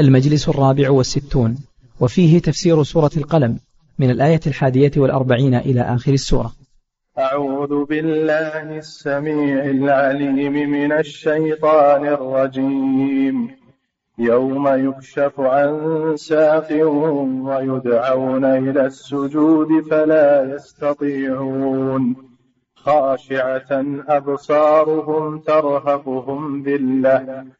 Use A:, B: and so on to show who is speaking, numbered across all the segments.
A: المجلس الرابع والستون وفيه تفسير سورة القلم من الآية الحادية والأربعين إلى آخر السورة.
B: أعوذ بالله السميع العليم من الشيطان الرجيم. يوم يكشف عن ساق ويدعون إلى السجود فلا يستطيعون. خاشعة أبصارهم ترهقهم ذلة.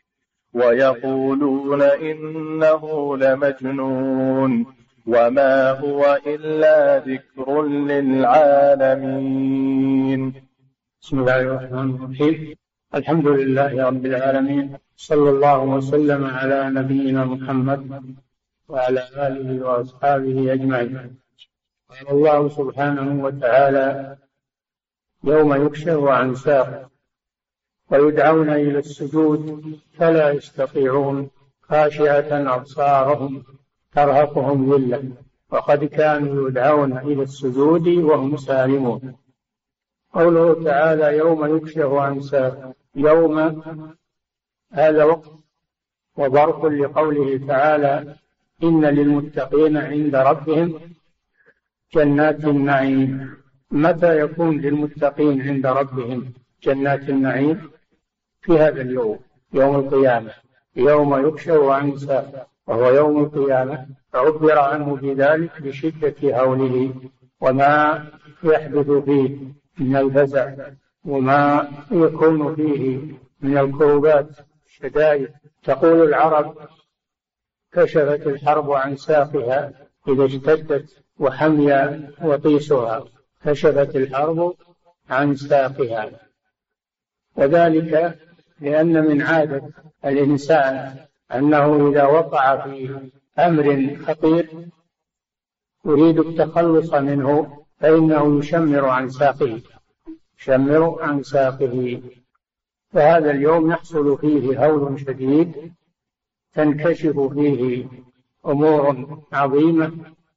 B: ويقولون إنه لمجنون وما هو إلا ذكر للعالمين.
C: بسم الله الرحمن الرحيم. الحمد لله رب العالمين. صلى الله وسلم على نبينا محمد وعلى آله وأصحابه أجمعين. قال الله سبحانه وتعالى يوم يكشف عن ساق ويدعون إلى السجود فلا يستطيعون خاشعة أبصارهم ترهقهم ذلة. وقد كانوا يدعون إلى السجود وهم سالمون. قوله تعالى يوم يكشف عن ساق يوم هذا وقت. وظرف لقوله تعالى إن للمتقين عند ربهم جنات النعيم. متى يكون للمتقين عند ربهم جنات النعيم؟ في هذا اليوم يوم القيامة. يوم يكشف عن ساق وهو يوم القيامة. عبر عنه بذلك لشدة هوله. وما يحدث فيه من الفزع وما يكون فيه من الكروبات الشدائد تقول العرب كشفت الحرب عن ساقها إذا اشتدت وحمي وطيسها. كشفت الحرب عن ساقها. وذلك لأن من عادة الإنسان أنه إذا وقع في أمر خطير يريد التخلص منه فإنه يشمر عن ساقه يشمر عن ساقه. فهذا اليوم يحصل فيه هول شديد تنكشف فيه أمور عظيمة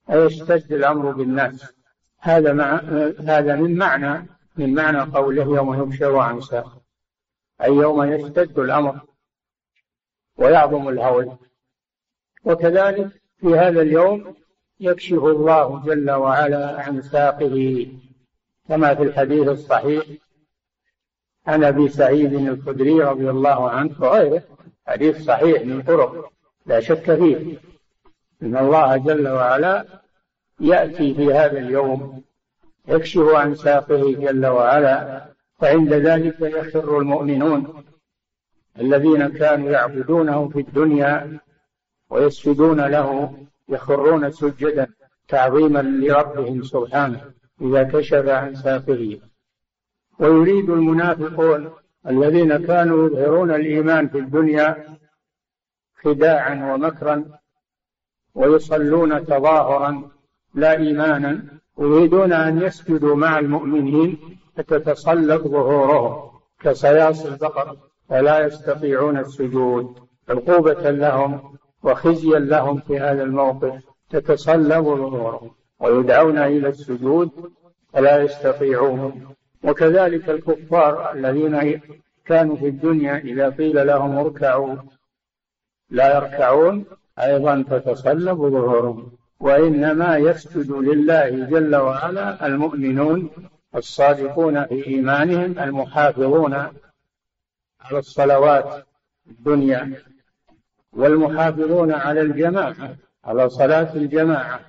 C: ويشتد الأمر بالناس. هذا مع هذا من معنى من معنى قوله يوم يبشر عن ساق أي يوم يشتد الأمر ويعظم الهول وكذلك في هذا اليوم يكشف الله جل وعلا عن ساقه كما في الحديث الصحيح عن أبي سعيد الخدري رضي الله عنه وغيره. حديث صحيح من طرق لا شك فيه. إن الله جل وعلا يأتي في هذا اليوم يكشف عن ساقه جل وعلا فعند ذلك يخر المؤمنون الذين كانوا يعبدونه في الدنيا ويسجدون له يخرون سجدا تعظيما لربهم سبحانه إذا كشف عن ساقه ويريد المنافقون الذين كانوا يظهرون الإيمان في الدنيا خداعا ومكرا ويصلون تظاهرا لا إيمانا يريدون أن يسجدوا مع المؤمنين فتتسلط ظهورهم كصياص البقر فلا يستطيعون السجود. عقوبة لهم وخزيا لهم في هذا الموقف تتصلب ظهورهم ويدعون إلى السجود فلا يستطيعون. وكذلك الكفار الذين كانوا في الدنيا إذا قيل لهم اركعوا لا يركعون أيضا تتصلب ظهورهم. وإنما يسجد لله جل وعلا المؤمنون الصادقون في إيمانهم المحافظون على الصلوات الدنيا والمحافظون على الجماعة على صلاة الجماعة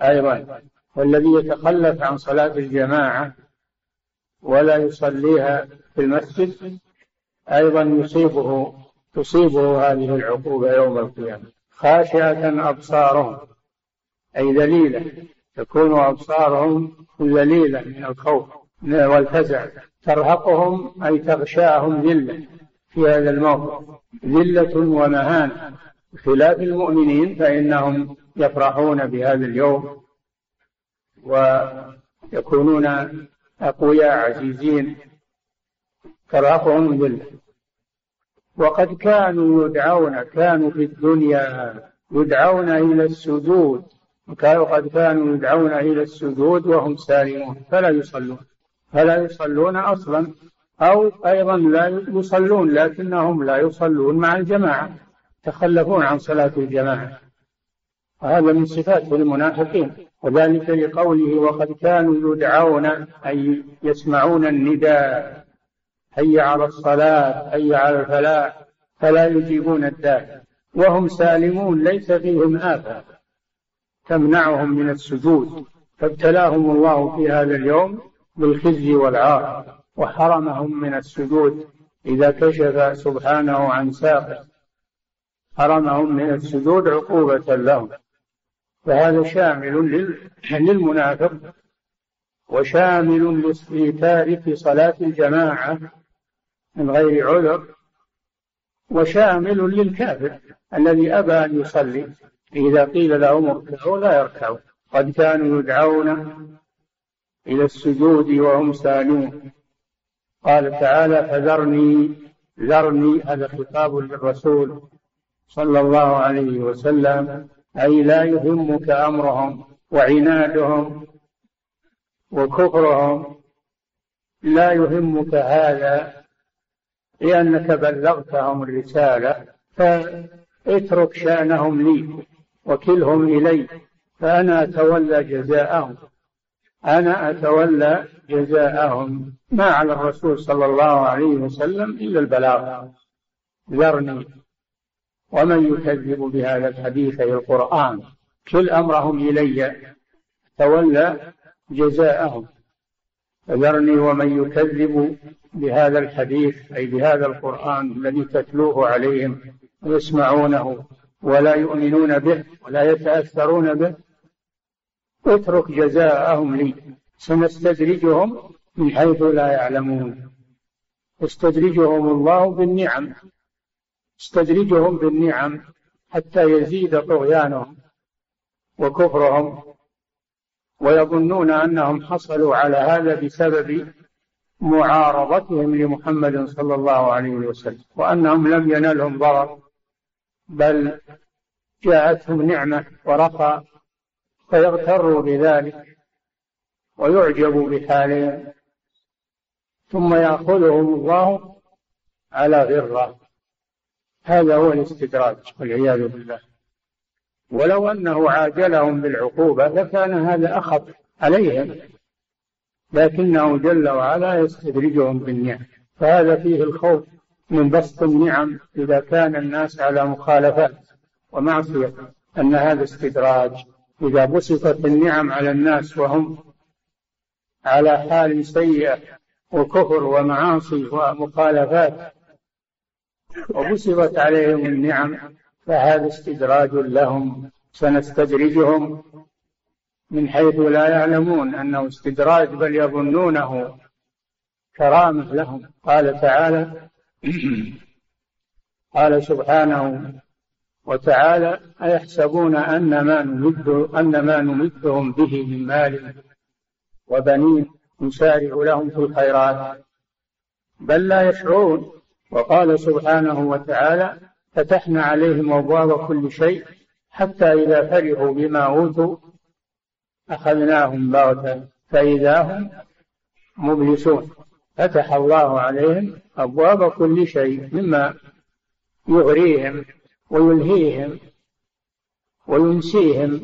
C: أيضا. والذي يتخلف عن صلاة الجماعة ولا يصليها في المسجد أيضا يصيبه تصيبه هذه العقوبة يوم القيامة. خاشعة أبصارهم أي ذليلة. تكون أبصارهم ذليلة من الخوف والفزع. ترهقهم أي تغشاهم ذلة في هذا الموقف. ذلة ومهانة. بخلاف المؤمنين فإنهم يفرحون بهذا اليوم ويكونون أقوياء عزيزين. ترهقهم ذلة. وقد كانوا يدعون كانوا في الدنيا يدعون إلى السجود. وكانوا قد كانوا يدعون إلى السجود وهم سالمون فلا يصلون. فلا يصلون أصلا. أو أيضا لا يصلون لكنهم لا يصلون مع الجماعة تخلفون عن صلاة الجماعة. وهذا من صفات المنافقين. وذلك لقوله وقد كانوا يدعون أي يسمعون النداء هيا على الصلاة هيا على الفلاح فلا يجيبون الداعي وهم سالمون ليس فيهم آفة تمنعهم من السجود. فابتلاهم الله في هذا اليوم بالخزي والعار وحرمهم من السجود إذا كشف سبحانه عن ساقه. حرمهم من السجود عقوبة لهم. فهذا شامل للمنافق وشامل لتارك صلاة الجماعة من غير عذر وشامل للكافر الذي أبى أن يصلي. إذا قيل لهم اركعوا لا يركعون قد كانوا يدعون إلى السجود وهم سالون قال تعالى فذرني ذرني هذا خطاب للرسول صلى الله عليه وسلم أي لا يهمك أمرهم وعنادهم وكفرهم. لا يهمك هذا لأنك بلغتهم الرسالة فاترك شأنهم لي. وكلهم إلي فأنا أتولى جزاءهم. أنا أتولى جزاءهم. ما على الرسول صلى الله عليه وسلم إلا البلاغ. ذرني. ومن يكذب بهذا الحديث أي القرآن؟ كل أمرهم إلي. تولى جزاءهم. فذرني ومن يكذب بهذا الحديث أي بهذا القرآن الذي تتلوه عليهم ويسمعونه. ولا يؤمنون به ولا يتأثرون به. اترك جزاءهم لي. سنستدرجهم من حيث لا يعلمون. يستدرجهم الله بالنعم. استدرجهم بالنعم حتى يزيد طغيانهم وكفرهم. ويظنون أنهم حصلوا على هذا بسبب معارضتهم لمحمد صلى الله عليه وسلم وأنهم لم ينلهم ضرر. بل جاءتهم نعمة ورخاء فيغتروا بذلك ويعجبوا بحالهم ثم يأخذهم الله على غرة. هذا هو الاستدراج والعياذ بالله. ولو أنه عاجلهم بالعقوبة لكان هذا أخف عليهم لكنه جل وعلا يستدرجهم بالنعم فهذا فيه الخوف من بسط النعم إذا كان الناس على مخالفات ومعصية أن هذا استدراج. إذا بسطت النعم على الناس وهم على حال سيئة وكفر ومعاصي ومخالفات وبسطت عليهم النعم فهذا استدراج لهم. سنستدرجهم من حيث لا يعلمون أنه استدراج بل يظنونه كرامة لهم. قال تعالى قال سبحانه وتعالى أيحسبون أن ما نمد أن ما نمدهم به من مال وبنين نسارع لهم في الخيرات بل لا يشعرون. وقال سبحانه وتعالى فتحنا عليهم أبواب كل شيء حتى إذا فرحوا بما أوتوا أخذناهم بغتة فإذا هم مبلسون. فتح الله عليهم أبواب كل شيء مما يغريهم ويلهيهم وينسيهم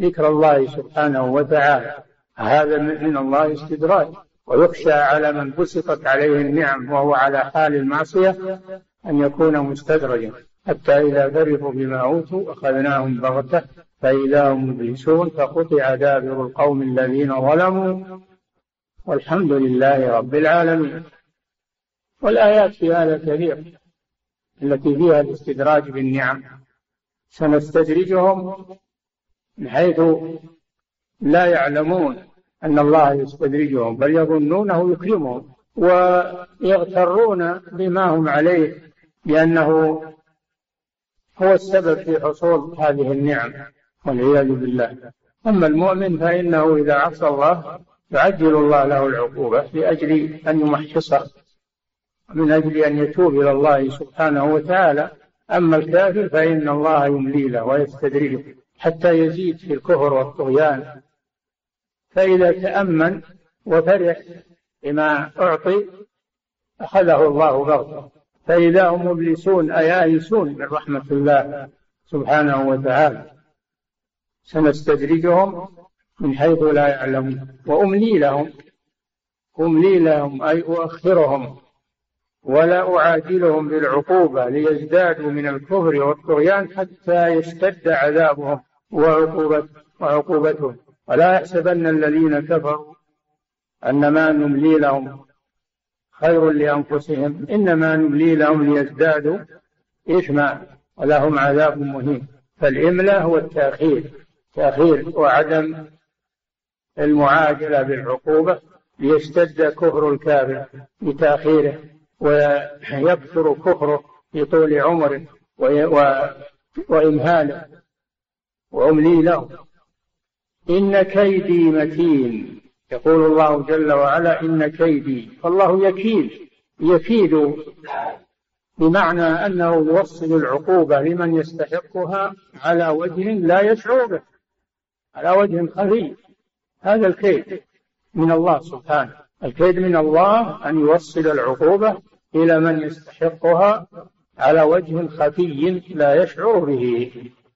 C: ذكر الله سبحانه وتعالى. هذا من الله استدراج. ويخشى على من بسطت عليه النعم وهو على حال المعصية أن يكون مستدرجا. حتى إذا فرحوا بما أوتوا أخذناهم بغتة. فإذا هم مبلسون فقطع دابر القوم الذين ظلموا والحمد لله رب العالمين. والآيات في هذا كثير التي فيها الاستدراج بالنعم سنستدرجهم من حيث لا يعلمون أن الله يستدرجهم بل يظنونه يكرمهم ويغترون بما هم عليه لأنه هو السبب في حصول هذه النعم والعياذ بالله. أما المؤمن فإنه إذا عصى الله يعجل الله له العقوبة لأجل أن يمحصه من أجل أن يتوب إلى الله سبحانه وتعالى. أما الكافر فإن الله يملي له ويستدرجه حتى يزيد في الكفر والطغيان. فإذا تأمن وفرح بما أعطي أخذه الله بغتة. فإذا هم مبلسون أي آيسون من رحمة الله سبحانه وتعالى. سنستدرجهم من حيث لا يعلمون وأملي لهم أملي لهم أي أؤخرهم ولا أعاجلهم بالعقوبة ليزدادوا من الكفر والطغيان حتى يشتد عذابهم وعقوبة وعقوبتهم. ولا يحسبن الذين كفروا أن ما نملي لهم خير لأنفسهم إنما نملي لهم ليزدادوا إثما ولهم عذاب مهين. فالإملاء هو التأخير تأخير وعدم المعاجلة بالعقوبة ليشتد كفر الكافر بتأخيره ويكثر كفره في طول عمره وإمهاله وأملي له. إن كيدي متين. يقول الله جل وعلا إن كيدي. فالله يكيد يكيد بمعنى أنه يوصل العقوبة لمن يستحقها على وجه لا يشعر به على وجه خفي. هذا الكيد من الله سبحانه. الكيد من الله أن يوصل العقوبة إلى من يستحقها على وجه خفي لا يشعر به.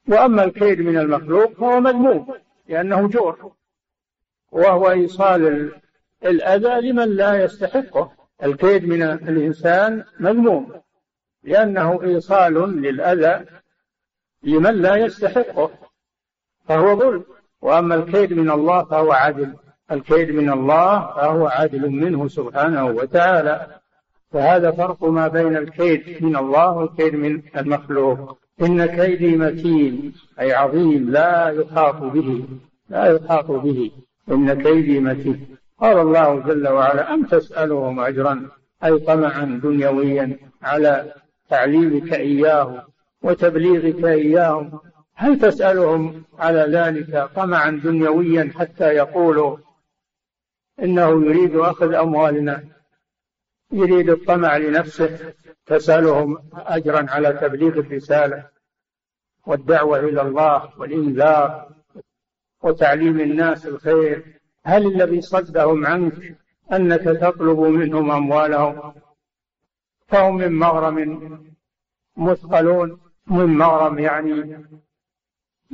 C: وأما الكيد من المخلوق فهو مذموم لأنه جور وهو إيصال الأذى لمن لا يستحقه. الكيد من الإنسان مذموم لأنه إيصال للأذى لمن لا يستحقه فهو ظلم. وأما الكيد من الله فهو عدل. الكيد من الله فهو عدل منه سبحانه وتعالى. فهذا فرق ما بين الكيد من الله والكيد من المخلوق. إن كيدي متين أي عظيم لا يحاط به. لا يحاط به. إن كيدي متين. قال الله جل وعلا أم تسألهم أجرا؟ أي طمعا دنيويا على تعليمك إياه وتبليغك إياهم هل تسألهم على ذلك طمعا دنيويا حتى يقولوا إنه يريد أخذ أموالنا يريد الطمع لنفسه تسألهم أجرا على تبليغ الرسالة والدعوة إلى الله والإنذار وتعليم الناس الخير؟ هل الذي صدهم عنك أنك تطلب منهم أموالهم؟ فهم من مغرم مثقلون من مغرم يعني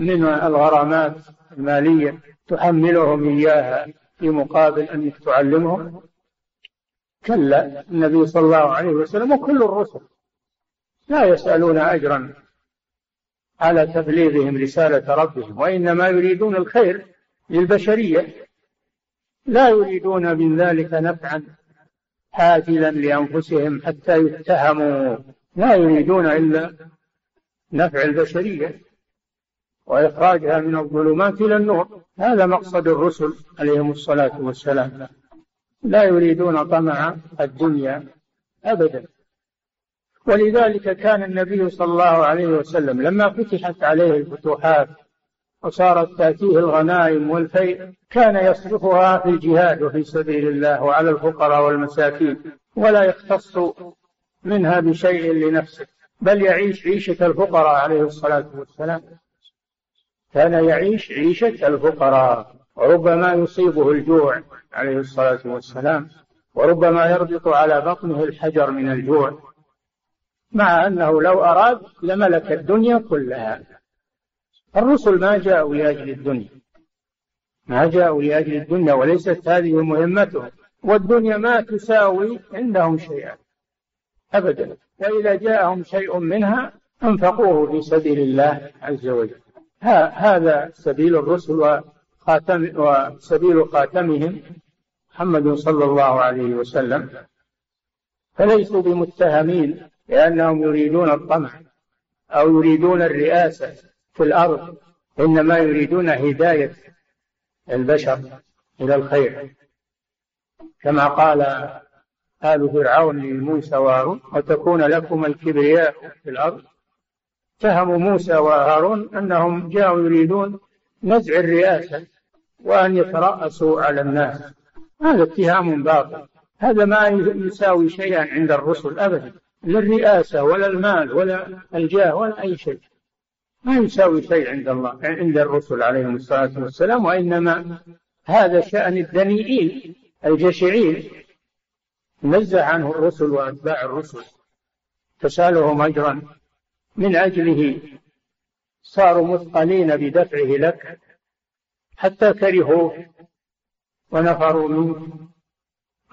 C: من الغرامات المالية تحملهم إياها في مقابل أنك تعلمهم؟ كلا النبي صلى الله عليه وسلم وكل الرسل لا يسألون أجرا على تبليغهم رسالة ربهم وإنما يريدون الخير للبشرية. لا يريدون من ذلك نفعا حاجلا لأنفسهم حتى يتهموا. لا يريدون إلا نفع البشرية. وإخراجها من الظلمات إلى النور. هذا مقصد الرسل عليهم الصلاة والسلام. لا يريدون طمع الدنيا أبدا. ولذلك كان النبي صلى الله عليه وسلم لما فتحت عليه الفتوحات وصارت تأتيه الغنائم والفيء كان يصرفها في الجهاد وفي سبيل الله وعلى الفقراء والمساكين ولا يختص منها بشيء لنفسه بل يعيش عيشة الفقراء عليه الصلاة والسلام. كان يعيش عيشة الفقراء وربما يصيبه الجوع عليه الصلاة والسلام وربما يربط على بطنه الحجر من الجوع مع أنه لو أراد لملك الدنيا كلها. الرسل ما جاءوا لأجل الدنيا. ما جاءوا لأجل الدنيا وليست هذه مهمتهم. والدنيا ما تساوي عندهم شيئا. أبدا. وإذا جاءهم شيء منها أنفقوه في سبيل الله عز وجل. هذا سبيل الرسل وخاتم وسبيل خاتمهم محمد صلى الله عليه وسلم. فليسوا بمتهمين لأنهم يريدون الطمع أو يريدون الرئاسة في الأرض إنما يريدون هداية البشر إلى الخير. كما قال آل فرعون لموسى وهارون وتكون لكم الكبرياء في الأرض اتهموا موسى وهارون أنهم جاءوا يريدون نزع الرئاسة وأن يترأسوا على الناس. هذا اتهام باطل. هذا ما يساوي شيئا عند الرسل أبدا. لا الرئاسة ولا المال ولا الجاه ولا أي شيء. ما يساوي شيء عند الله عند الرسل عليهم الصلاة والسلام وإنما هذا شأن الدنيئين الجشعين. نزه عنه الرسل وأتباع الرسل. تسألهم أجرا. من أجله صاروا مثقلين بدفعه لك حتى كرهوه ونفروا منه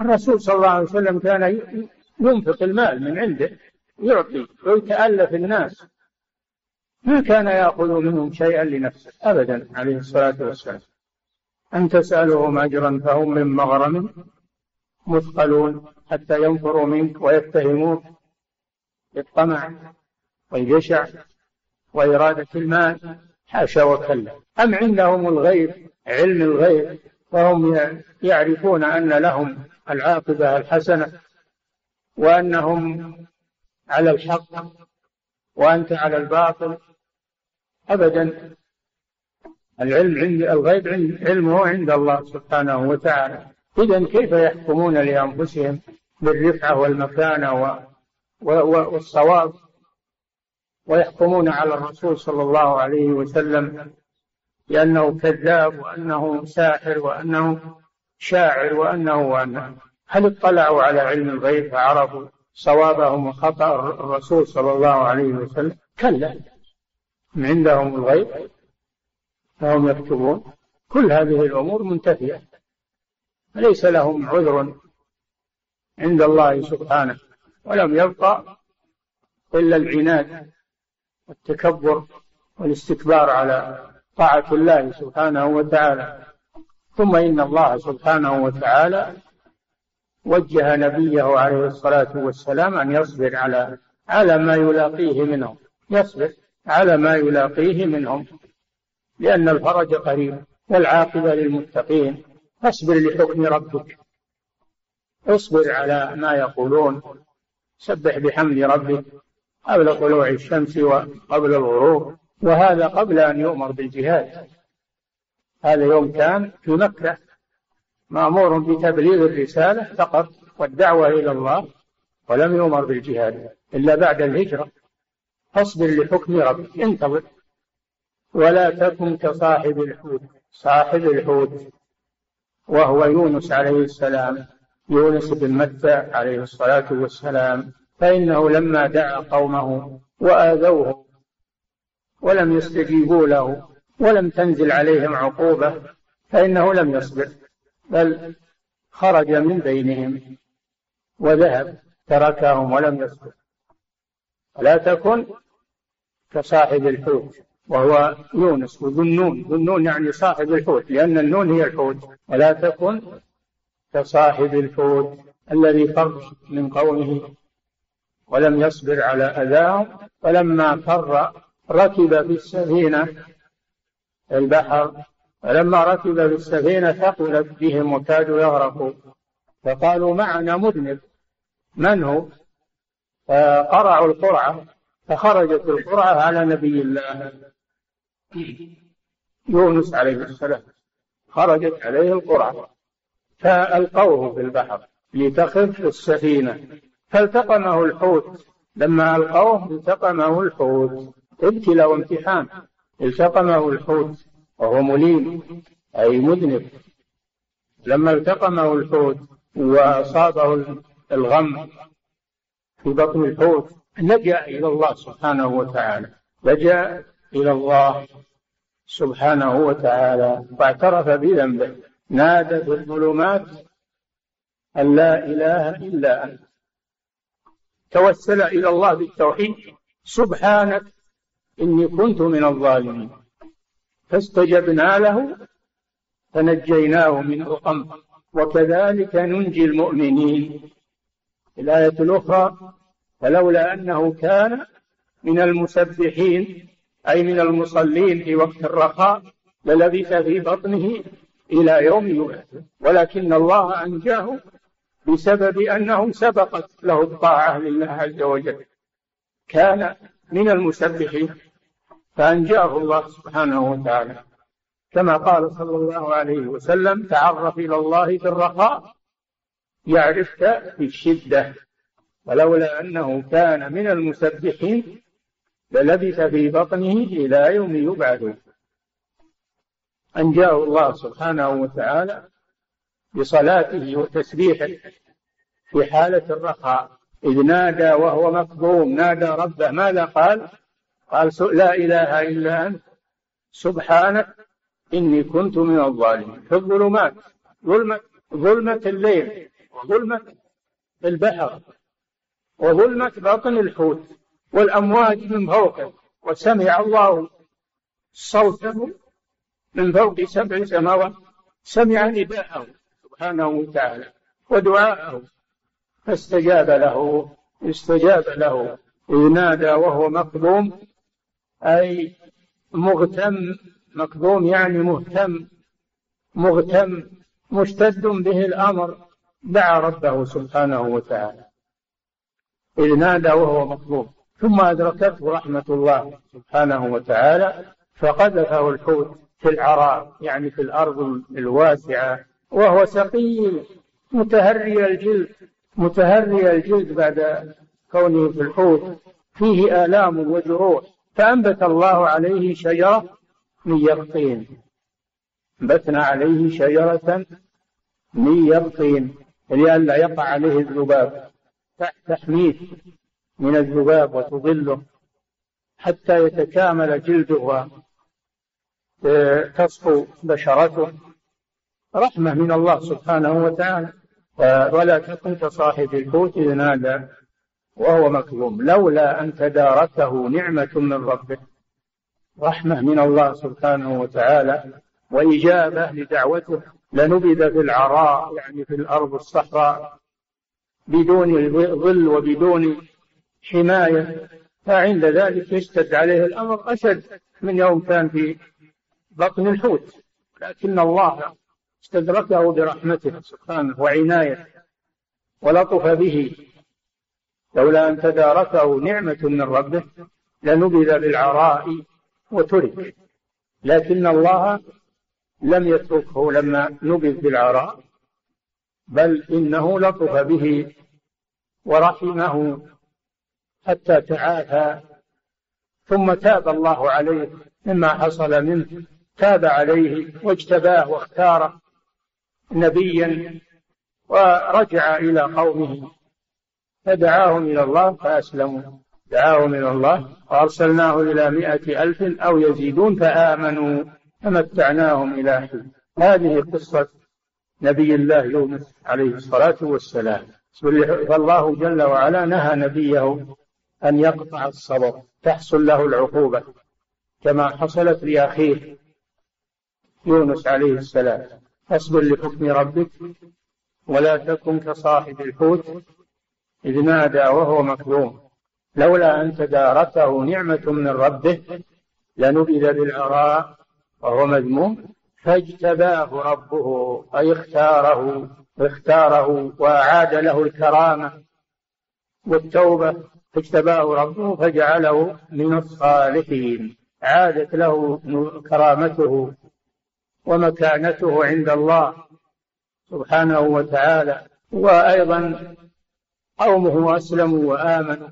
C: الرسول صلى الله عليه وسلم كان ينفق المال من عنده يعطي ويتألف الناس. ما كان يأخذ منهم شيئا لنفسه أبدا عليه الصلاة والسلام. أن تسألهم أجرا فهم من مغرم مثقلون حتى ينفروا منك ويتهموك بالطمع. والجشع وإرادة المال حاشا وكلا. أم عندهم الغيب علم الغيب وهم يعرفون أن لهم العاقبة الحسنة وأنهم على الحق وأنت على الباطل. أبدا العلم عند الغيب علمه عند الله سبحانه وتعالى. إذا كيف يحكمون لأنفسهم بالرفعة والمكانة والصواب؟ ويحكمون على الرسول صلى الله عليه وسلم بأنه كذاب وأنه ساحر وأنه شاعر وأنه وأنه هل اطلعوا على علم الغيب فعرفوا صوابهم وخطأ الرسول صلى الله عليه وسلم؟ كلا عندهم الغيب فهم يكتبون. كل هذه الأمور منتفية. ليس لهم عذر عند الله سبحانه. ولم يبقى إلا العناد. والتكبر والاستكبار على طاعة الله سبحانه وتعالى. ثم إن الله سبحانه وتعالى وجه نبيه عليه الصلاة والسلام أن يصبر على على ما يلاقيه منهم. يصبر على ما يلاقيه منهم. لأن الفرج قريب والعاقبة للمتقين. فاصبر لحكم ربك. اصبر على ما يقولون. سبح بحمد ربك. قبل طلوع الشمس وقبل الغروب وهذا قبل أن يؤمر بالجهاد. هذا يوم كان في مكة. مأمور بتبليغ الرسالة فقط والدعوة إلى الله ولم يؤمر بالجهاد إلا بعد الهجرة. فاصبر لحكم ربك انتظر. ولا تكن كصاحب الحوت صاحب الحوت. وهو يونس عليه السلام يونس بن متى عليه الصلاة والسلام. فإنه لما دعا قومه وآذوه ولم يستجيبوا له ولم تنزل عليهم عقوبة فإنه لم يصبر بل خرج من بينهم وذهب تركهم ولم يصبر. لا تكن كصاحب الحوت وهو يونس وذو النون ذو النون يعني صاحب الحوت لأن النون هي الحوت. ولا تكن كصاحب الحوت الذي فر من قومه ولم يصبر على أذاهم فلما فر ركب في السفينة البحر فلما ركب في السفينة ثقلت بهم وكادوا يغرقوا فقالوا معنا مذنب. من هو؟ فقرعوا القرعة فخرجت القرعة على نبي الله. يونس عليه السلام خرجت عليه القرعة فألقوه في البحر لتخف السفينة. فالتقمه الحوت. لما ألقوه التقمه الحوت. ابتلاء وامتحان التقمه الحوت. وهو مليم. أي مذنب. لما التقمه الحوت وأصابه الغم في بطن الحوت لجأ إلى الله سبحانه وتعالى. لجأ إلى الله سبحانه وتعالى. واعترف بذنبه. نادى في الظلمات أن لا إله إلا أنت. توسل إلى الله بالتوحيد سبحانك إني كنت من الظالمين. فاستجبنا له فنجيناه من الغم وكذلك ننجي المؤمنين. الآية الأخرى فلولا أنه كان من المسبحين أي من المصلين في وقت الرخاء للبث في بطنه إلى يوم يبعث. ولكن الله أنجاه بسبب أنه سبقت له الطاعة لله عز وجل. كان من المسبحين. فأنجاه الله سبحانه وتعالى. كما قال صلى الله عليه وسلم تعرف إلى الله في الرخاء يعرفك في الشدة. ولولا أنه كان من المسبحين للبث في بطنه إلى يوم يبعث أنجاه الله سبحانه وتعالى بصلاته وتسبيحه في حالة الرخاء. إذ نادى وهو مكظوم نادى ربه ماذا قال؟ قال لا إله إلا أنت سبحانك إني كنت من الظالمين. في الظلمات ظلمة ظلمة الليل وظلمة البحر وظلمة بطن الحوت والأمواج من فوقه وسمع الله صوته من فوق سبع سماوات سمع نداءه سبحانه وتعالى ودعاءه. فاستجاب له استجاب له. إذ نادى وهو مكظوم أي مغتم مكظوم يعني مهتم مغتم مشتد به الأمر. دعا ربه سبحانه وتعالى. إذ نادى وهو مكظوم. ثم أدركته رحمة الله سبحانه وتعالى فقذفه الحوت في العراء يعني في الأرض الواسعة. وهو سقيم متهري الجلد متهري الجلد بعد كونه في الحوت. فيه آلام وجروح فأنبت الله عليه شجرة من يقطين. أنبتنا عليه شجرة من يقطين. لئلا يقع عليه الذباب. تحميه من الذباب وتظله حتى يتكامل جلده وتصفو بشرته. رحمة من الله سبحانه وتعالى. ولا تكن كصاحب الحوت إذ نادى وهو مكظوم. لولا أن تداركه نعمة من ربه. رحمة من الله سبحانه وتعالى. وإجابة لدعوته. لنبذ في العراء يعني في الأرض الصحراء بدون ظل وبدون حماية. فعند ذلك يشتد عليه الأمر أشد من يوم كان في بطن الحوت. لكن الله استدركه برحمته سبحانه وعنايته ولطف به. لولا أن تداركه نعمة من ربه لنبذ بالعراء وترك. لكن الله لم يتركه لما نبذ بالعراء بل إنه لطف به ورحمه حتى تعافى. ثم تاب الله عليه مما حصل منه تاب عليه واجتباه واختاره. نبيا ورجع إلى قومه. فدعاهم إلى الله فأسلموا. دعاهم إلى الله وأرسلناه إلى مائة ألف أو يزيدون فآمنوا فمتعناهم إلى حين. هذه قصة نبي الله يونس عليه الصلاة والسلام. فالله جل وعلا نهى نبيه أن يقطع الصبر تحصل له العقوبة كما حصلت لأخيه يونس عليه السلام. فاصبر لحكم ربك ولا تكن كصاحب الحوت إذ نادى وهو مكذوم لولا أن تداركه نعمة من ربه لنبذ بالعراء وهو مذموم فاجتباه ربه أي اختاره اختاره وأعاد له الكرامة والتوبة فاجتباه ربه فجعله من الصالحين عادت له كرامته ومكانته عند الله سبحانه وتعالى. وأيضا قومه أسلموا وآمنوا.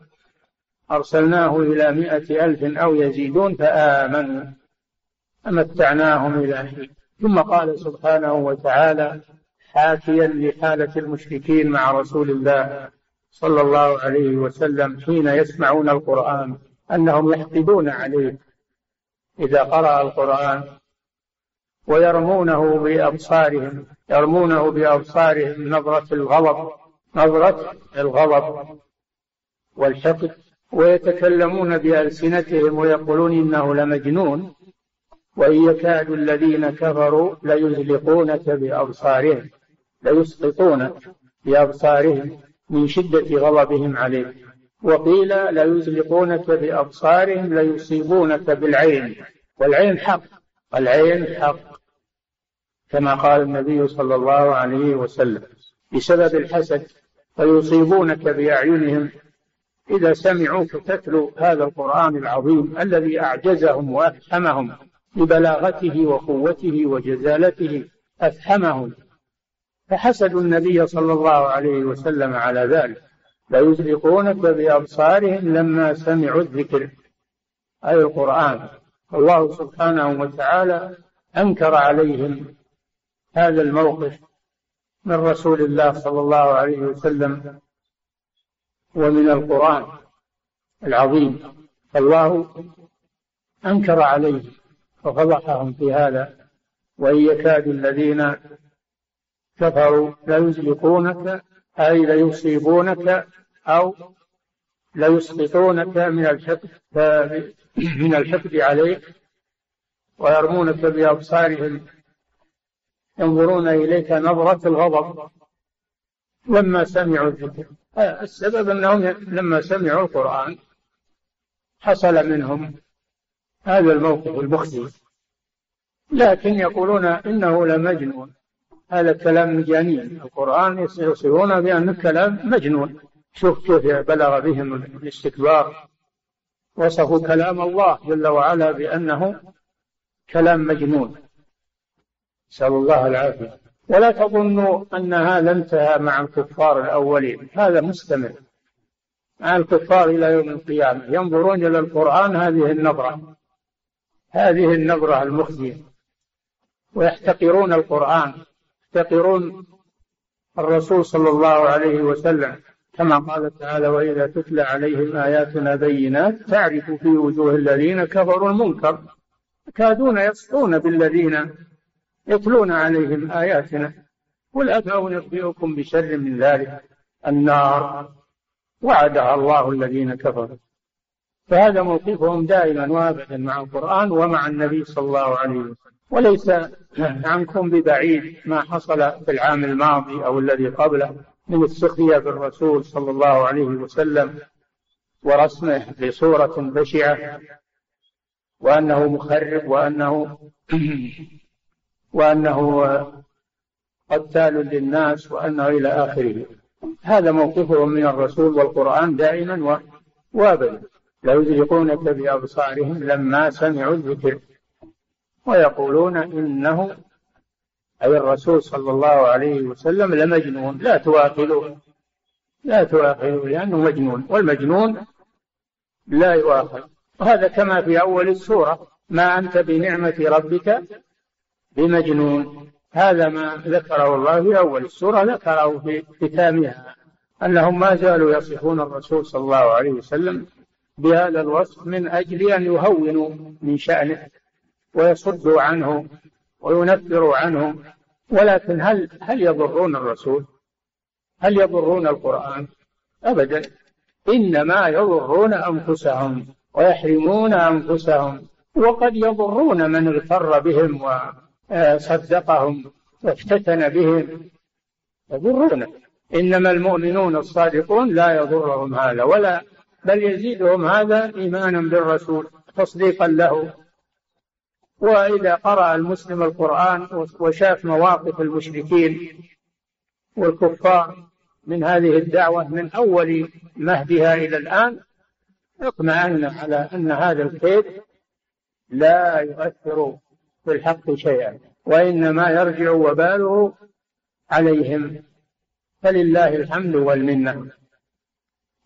C: أرسلناه إلى مائة ألف أو يزيدون فآمنوا. فمتعناهم إلى حين. ثم قال سبحانه وتعالى حاكيا لحالة المشركين مع رسول الله صلى الله عليه وسلم حين يسمعون القرآن أنهم يحقدون عليه. إذا قرأ القرآن ويرمونه بأبصارهم يرمونه بأبصارهم نظرة الغضب نظرة الغضب والحقد ويتكلمون بألسنتهم ويقولون إنه لمجنون وإن يكاد الذين كفروا ليزلقونك بأبصارهم ليسقطونك بأبصارهم من شدة غضبهم عليك وقيل ليزلقونك بأبصارهم ليصيبونك بالعين والعين حق العين حق. كما قال النبي صلى الله عليه وسلم. بسبب الحسد فيصيبونك بأعينهم إذا سمعوك تتلو هذا القرآن العظيم الذي أعجزهم وأفهمهم ببلاغته وقوته وجزالته. أفهمهم. فحسدوا النبي صلى الله عليه وسلم على ذلك. ليزلقونك بأبصارهم لما سمعوا الذكر. أي القرآن. الله سبحانه وتعالى أنكر عليهم هذا الموقف من رسول الله صلى الله عليه وسلم ومن القرآن العظيم. فالله أنكر عليه وفضحهم في هذا وإن يكاد الذين كفروا ليزلقونك أي ليصيبونك أو ليسقطونك من الحقد من الحقد عليك ويرمونك بأبصارهم. ينظرون إليك نظرة الغضب لما سمعوا الذكر. السبب أنهم لما سمعوا القرآن حصل منهم هذا الموقف المخزي لكن يقولون إنه لمجنون. هذا كلام مجانين. القرآن يصفون بأنه كلام مجنون. شوف كيف بلغ بهم الاستكبار. وصفوا كلام الله جل وعلا بأنه كلام مجنون. نسأل الله العافية. ولا تظنوا أن هذا انتهى مع الكفار الأولين. هذا مستمر. مع الكفار إلى يوم القيامة. ينظرون إلى القرآن هذه النظرة. هذه النظرة المخزية. ويحتقرون القرآن. يحتقرون الرسول صلى الله عليه وسلم. كما قال تعالى وإذا تتلى عليهم آياتنا بينات تعرف في وجوه الذين كفروا المنكر. يكادون يسطون بالذين يتلون عليهم آياتنا. قل أفأنبئكم بشر من ذلك؟ النار. وعدها الله الذين كفروا. فهذا موقفهم دائما وأبدا مع القرآن ومع النبي صلى الله عليه وسلم. وليس عنكم ببعيد ما حصل في العام الماضي أو الذي قبله من السخرية بالرسول صلى الله عليه وسلم ورسمه بصورة بشعة وأنه مخرب وأنه وأنه قتال للناس وأنه إلى آخره. هذا موقفهم من الرسول والقرآن دائما وابدا. ليزلقونك بأبصارهم لما سمعوا الذكر. ويقولون إنه أي الرسول صلى الله عليه وسلم لمجنون. لا تواخذوه لا تواخذوه لأنه مجنون. والمجنون لا يؤاخذ. وهذا كما في أول السورة. ما أنت بنعمة ربك بمجنون هذا ما ذكره الله في أول السورة ذكره في ختامها أنهم ما زالوا يصفون الرسول صلى الله عليه وسلم بهذا الوصف من أجل أن يهونوا من شأنه ويصدوا عنه وينفروا عنه ولكن هل هل يضرون الرسول؟ هل يضرون القرآن؟ أبدا إنما يضرون أنفسهم ويحرمون أنفسهم وقد يضرون من اغتر بهم وصدقهم وافتتن بهم يضرون إنما المؤمنون الصادقون لا يضرهم هذا ولا بل يزيدهم هذا إيمانا بالرسول تصديقا له. وإذا قرأ المسلم القرآن وشاف مواقف المشركين والكفار من هذه الدعوة من أول مهدها إلى الآن اطمأن على أن هذا الكيد لا يؤثر في الحق شيئا وإنما يرجع وباله عليهم. فلله الحمد والمنة.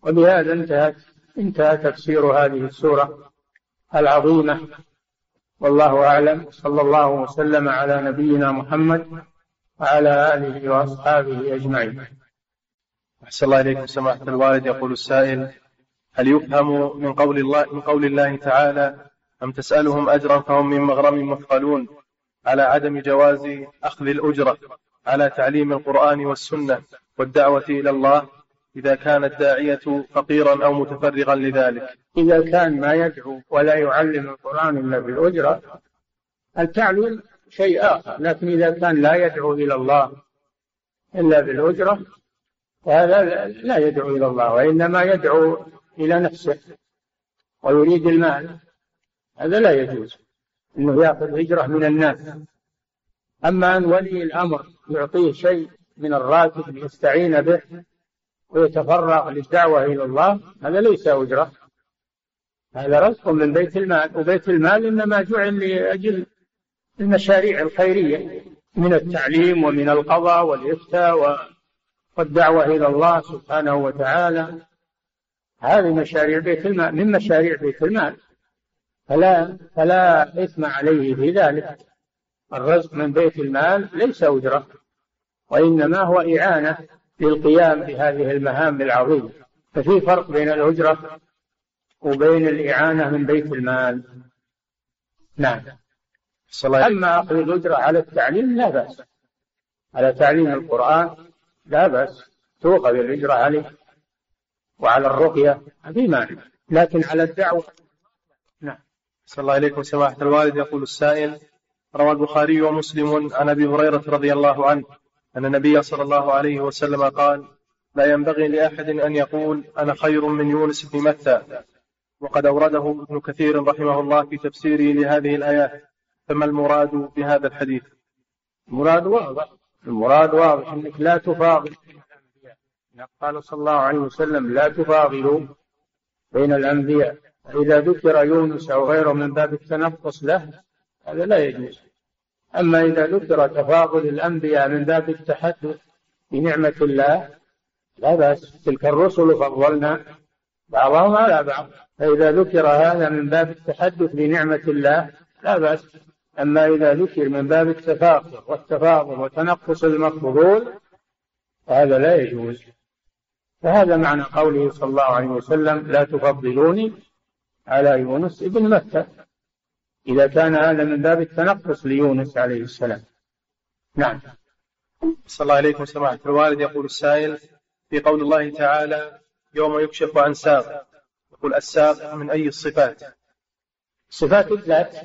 C: وبهذا انتهت انتهى تفسير هذه السورة العظيمة. والله أعلم. صلى الله وسلم على نبينا محمد وعلى آله وأصحابه أجمعين.
B: أحسن الله إليكم سماحة الوالد. يقول السائل هل يفهم من قول الله من قول الله تعالى أم تسألهم أجرا فهم من مغرم مثقلون على عدم جواز أخذ الأجرة على تعليم القرآن والسنة والدعوة إلى الله إذا كان الداعية فقيرا أو متفرغا لذلك.
C: إذا كان ما يدعو ولا يعلم القرآن إلا بالأجرة التعليم شيء آخر لكن إذا كان لا يدعو إلى الله إلا بالأجرة فهذا لا يدعو إلى الله وإنما يدعو إلى نفسه ويريد المال. هذا لا يجوز. أنه يأخذ هجرة من الناس. أما أن ولي الأمر يعطيه شيء من الراتب ليستعين به ويتفرغ للدعوة إلى الله هذا ليس أجرة. هذا رزق من بيت المال وبيت المال إنما جعل لأجل المشاريع الخيرية من التعليم ومن القضاء والإفتاء والدعوة إلى الله سبحانه وتعالى. هذه مشاريع بيت المال من مشاريع بيت المال. فلا فلا إثم عليه في ذلك. الرزق من بيت المال ليس أجرة وإنما هو إعانة للقيام بهذه المهام العظيمة. ففي فرق بين الأجرة وبين الإعانة من بيت المال. نعم. أما أخذ الأجرة على التعليم لا بأس. على تعليم القرآن لا بأس. تؤخذ الأجرة عليه وعلى الرقية في مانع. لكن على الدعوة
B: صلى الله عليكم سماحة الوالد يقول السائل روى البخاري ومسلم عن أبي هريرة رضي الله عنه أن النبي صلى الله عليه وسلم قال لا ينبغي لأحد أن يقول أنا خير من يونس بن متى. وقد أورده ابن كثير رحمه الله في تفسيره لهذه الآيات فما المراد بهذا الحديث؟
C: المراد واضح. المراد واضح أنك لا تفاضل. قال صلى الله عليه وسلم لا تفاضلوا بين الأنبياء. إذا ذكر يونس أو غيره من باب التنقص له هذا لا يجوز. أما إذا ذكر تفاضل الأنبياء من باب التحدث بنعمة الله لا بأس. تلك الرسل فضلنا بعضهم على بعض. فإذا ذكر هذا من باب التحدث بنعمة الله لا بأس. أما إذا ذكر من باب التفاخر والتفاضل وتنقص المفضول فهذا لا يجوز. فهذا معنى قوله صلى الله عليه وسلم لا تفضلوني على يونس ابن مكة. إذا كان هذا من باب التنقص ليونس عليه السلام. نعم.
B: صلى الله عليكم سماحة الوالد يقول السائل في قول الله تعالى يوم يكشف عن ساق. يقول الساق من أي الصفات؟
C: صفات الذات.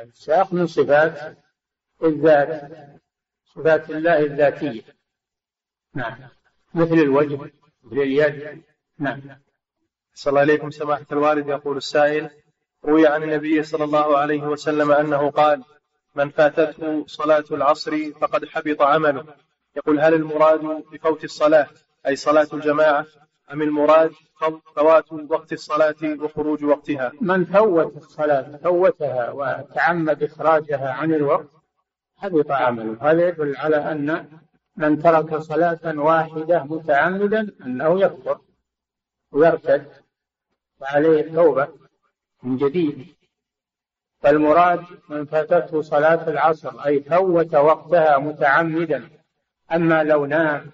C: الساق من صفات الذات. صفات الله الذاتية. نعم. مثل الوجه مثل اليد. نعم.
B: صلى الله عليكم سماحة الوالد يقول السائل روي عن النبي صلى الله عليه وسلم أنه قال من فاتته صلاة العصر فقد حبط عمله. يقول هل المراد بفوت الصلاة أي صلاة الجماعة؟ أم المراد فوات وقت الصلاة وخروج وقتها؟
C: من فوت الصلاة فوتها وتعمد إخراجها عن الوقت حبط عمله. هذا يدل على أن من ترك صلاة واحدة متعمدا أنه يكفر ويرتد. وعليه التوبة من جديد. فالمراد من فاتته صلاة العصر أي فوت وقتها متعمدا. أما لو نام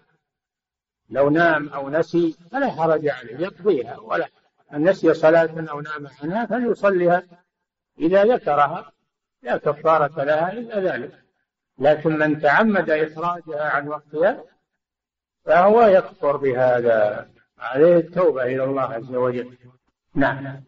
C: لو نام أو نسي فلا حرج عليه يقضيها. ولا من نسي صلاة أو نام عنها فليصليها. إذا ذكرها لا كفارة لها إلا ذلك. لكن من تعمد إخراجها عن وقتها فهو يكفر بهذا. عليه التوبة إلى الله عز وجل. نعم.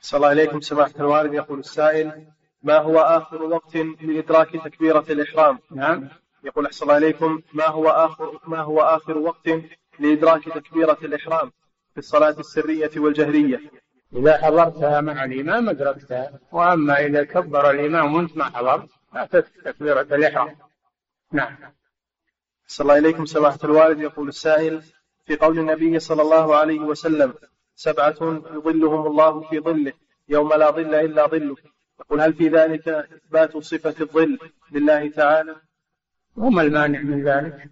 B: صلى الله عليكم سماحة الوالد يقول السائل ما هو آخر وقت لإدراك تكبيرة الإحرام؟
C: نعم.
B: يقول أحسن الله عليكم ما هو آخر ما هو آخر وقت لإدراك تكبيرة الإحرام في الصلاة السرية والجهرية؟
C: إذا حضرتها مع الإمام أدركتها. وأما إذا كبر الإمام وأنت ما حضرت لا تكبيرة الإحرام. نعم.
B: صلى الله إليكم سماحة الوالد يقول السائل في قول النبي صلى الله عليه وسلم سبعة يظلهم الله في ظله يوم لا ظل إلا ظله. يقول هل في ذلك إثبات صفة الظل لله تعالى؟
C: وما المانع من ذلك؟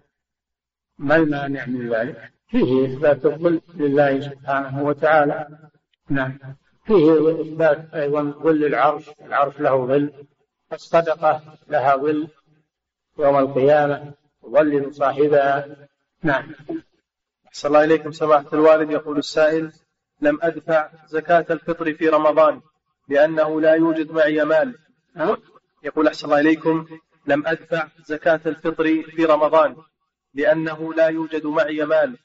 C: ما المانع من ذلك؟ فيه إثبات الظل لله سبحانه وتعالى. نعم. فيه إثبات أيضا ظل العرش العرش له ظل الصدقة لها ظل يوم القيامة تظلل صاحبها. نعم.
B: أحسن الله إليكم سماحة الوالد يقول السائل لم أدفع زكاة الفطر في رمضان لأنه لا يوجد معي مال. يقول أحسن الله إليكم لم أدفع زكاة الفطر في رمضان لأنه لا يوجد معي مال.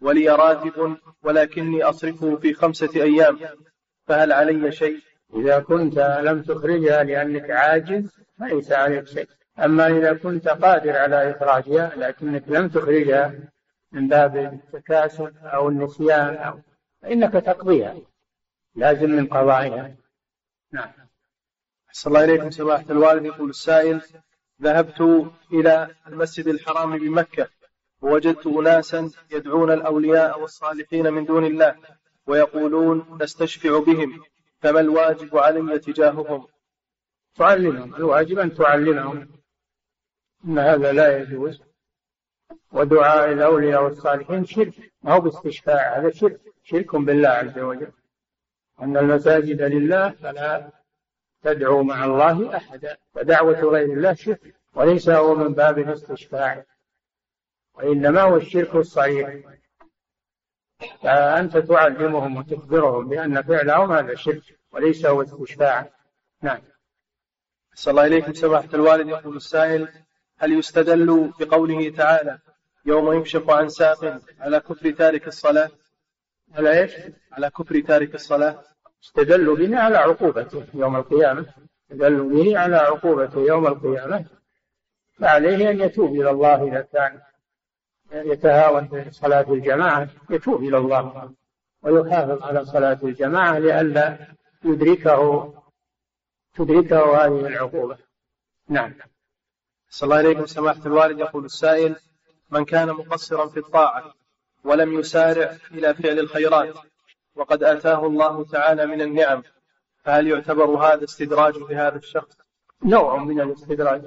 B: ولي راتب ولكني أصرفه في خمسة أيام. فهل علي شيء؟
C: إذا كنت لم تخرجها لأنك عاجز فليس عليك شيء. أما إذا كنت قادر على إخراجها لكنك لم تخرجها من باب التكاسل أو النسيان أو فإنك تقضيها. لازم من قضائها. نعم.
B: أحسن الله إليكم سماحة الوالد يقول السائل ذهبت إلى المسجد الحرام بمكة ووجدت أناسا يدعون الأولياء والصالحين من دون الله ويقولون نستشفع بهم فما الواجب علي تجاههم؟
C: تعلمهم. الواجب أن تعلمهم. أن هذا لا يجوز. ودعاء الأولياء والصالحين شرك. ما هو باستشفاع هذا شرك. شرك بالله عز وجل. أن المساجد لله فلا تدعو مع الله أحدا. فدعوة غير الله شرك. وليس هو من باب الاستشفاع وإنما هو الشرك الصريح فأنت تعلمهم وتخبرهم بأن فعلهم هذا شرك. وليس هو استشفاع نعم.
B: أحسن الله إليكم سماحة الوالد يقول السائل هل يستدل بقوله تعالى يوم يكشف عن ساق على كفر تارك الصلاة.
C: على إيش؟
B: على كفر تارك الصلاة.
C: استدلوا به على عقوبته يوم القيامة. استدلوا به على عقوبته يوم القيامة. فعليه أن يتوب إلى الله إذا كان يتهاون في صلاة الجماعة. يتوب إلى الله ويحافظ على صلاة الجماعة لئلا يدركه تدركه هذه العقوبة. نعم.
B: صلى الله عليكم سماحة الوالد يقول السائل من كان مقصرا في الطاعة ولم يسارع إلى فعل الخيرات. وقد آتاه الله تعالى من النعم. فهل يعتبر هذا استدراج لهذا الشخص؟
C: نوع من الاستدراج.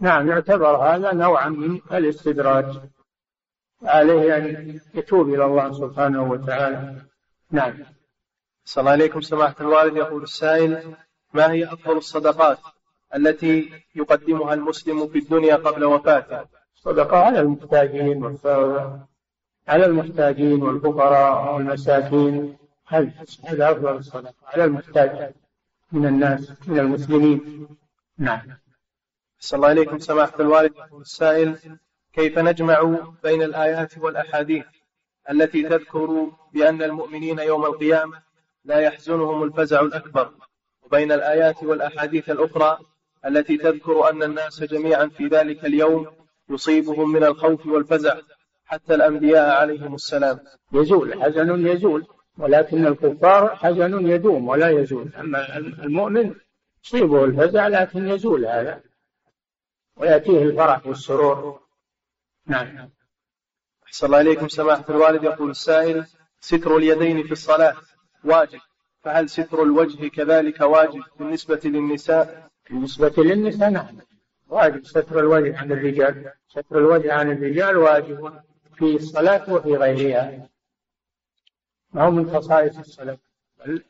C: نعم يعتبر هذا نوعا من الاستدراج. عليه أن يتوب إلى الله سبحانه وتعالى. نعم.
B: صلى الله عليكم سماحة الوالد. يقول السائل ما هي أفضل الصدقات التي يقدمها المسلم في الدنيا قبل وفاته؟
C: صدقة على المحتاجين على المحتاجين والفقراء والمساكين. هذا أفضل الصدقة على المحتاج من الناس من المسلمين. نعم.
B: صلى الله عليكم سماحة الوالد. السائل كيف نجمع بين الآيات والأحاديث التي تذكر بأن المؤمنين يوم القيامة لا يحزنهم الفزع الأكبر وبين الآيات والأحاديث الأخرى التي تذكر أن الناس جميعا في ذلك اليوم يصيبهم من الخوف والفزع حتى الأنبياء عليهم السلام.
C: يزول حزن يزول ولكن الكفار حزن يدوم ولا يزول. أما المؤمن يصيبه الفزع لكن يزول هذا. ويأتيه الفرح والسرور. نعم.
B: أحسن الله إليكم سماحة الوالد. يقول السائل ستر اليدين في الصلاة واجب. فهل ستر الوجه كذلك واجب بالنسبة للنساء؟
C: بالنسبة للنساء نعم. واجب. ستر الوجه عن الرجال. ستر الوجه عن الرجال واجب في الصلاة وفي غيرها. ما هو من خصائص الصلاة. بل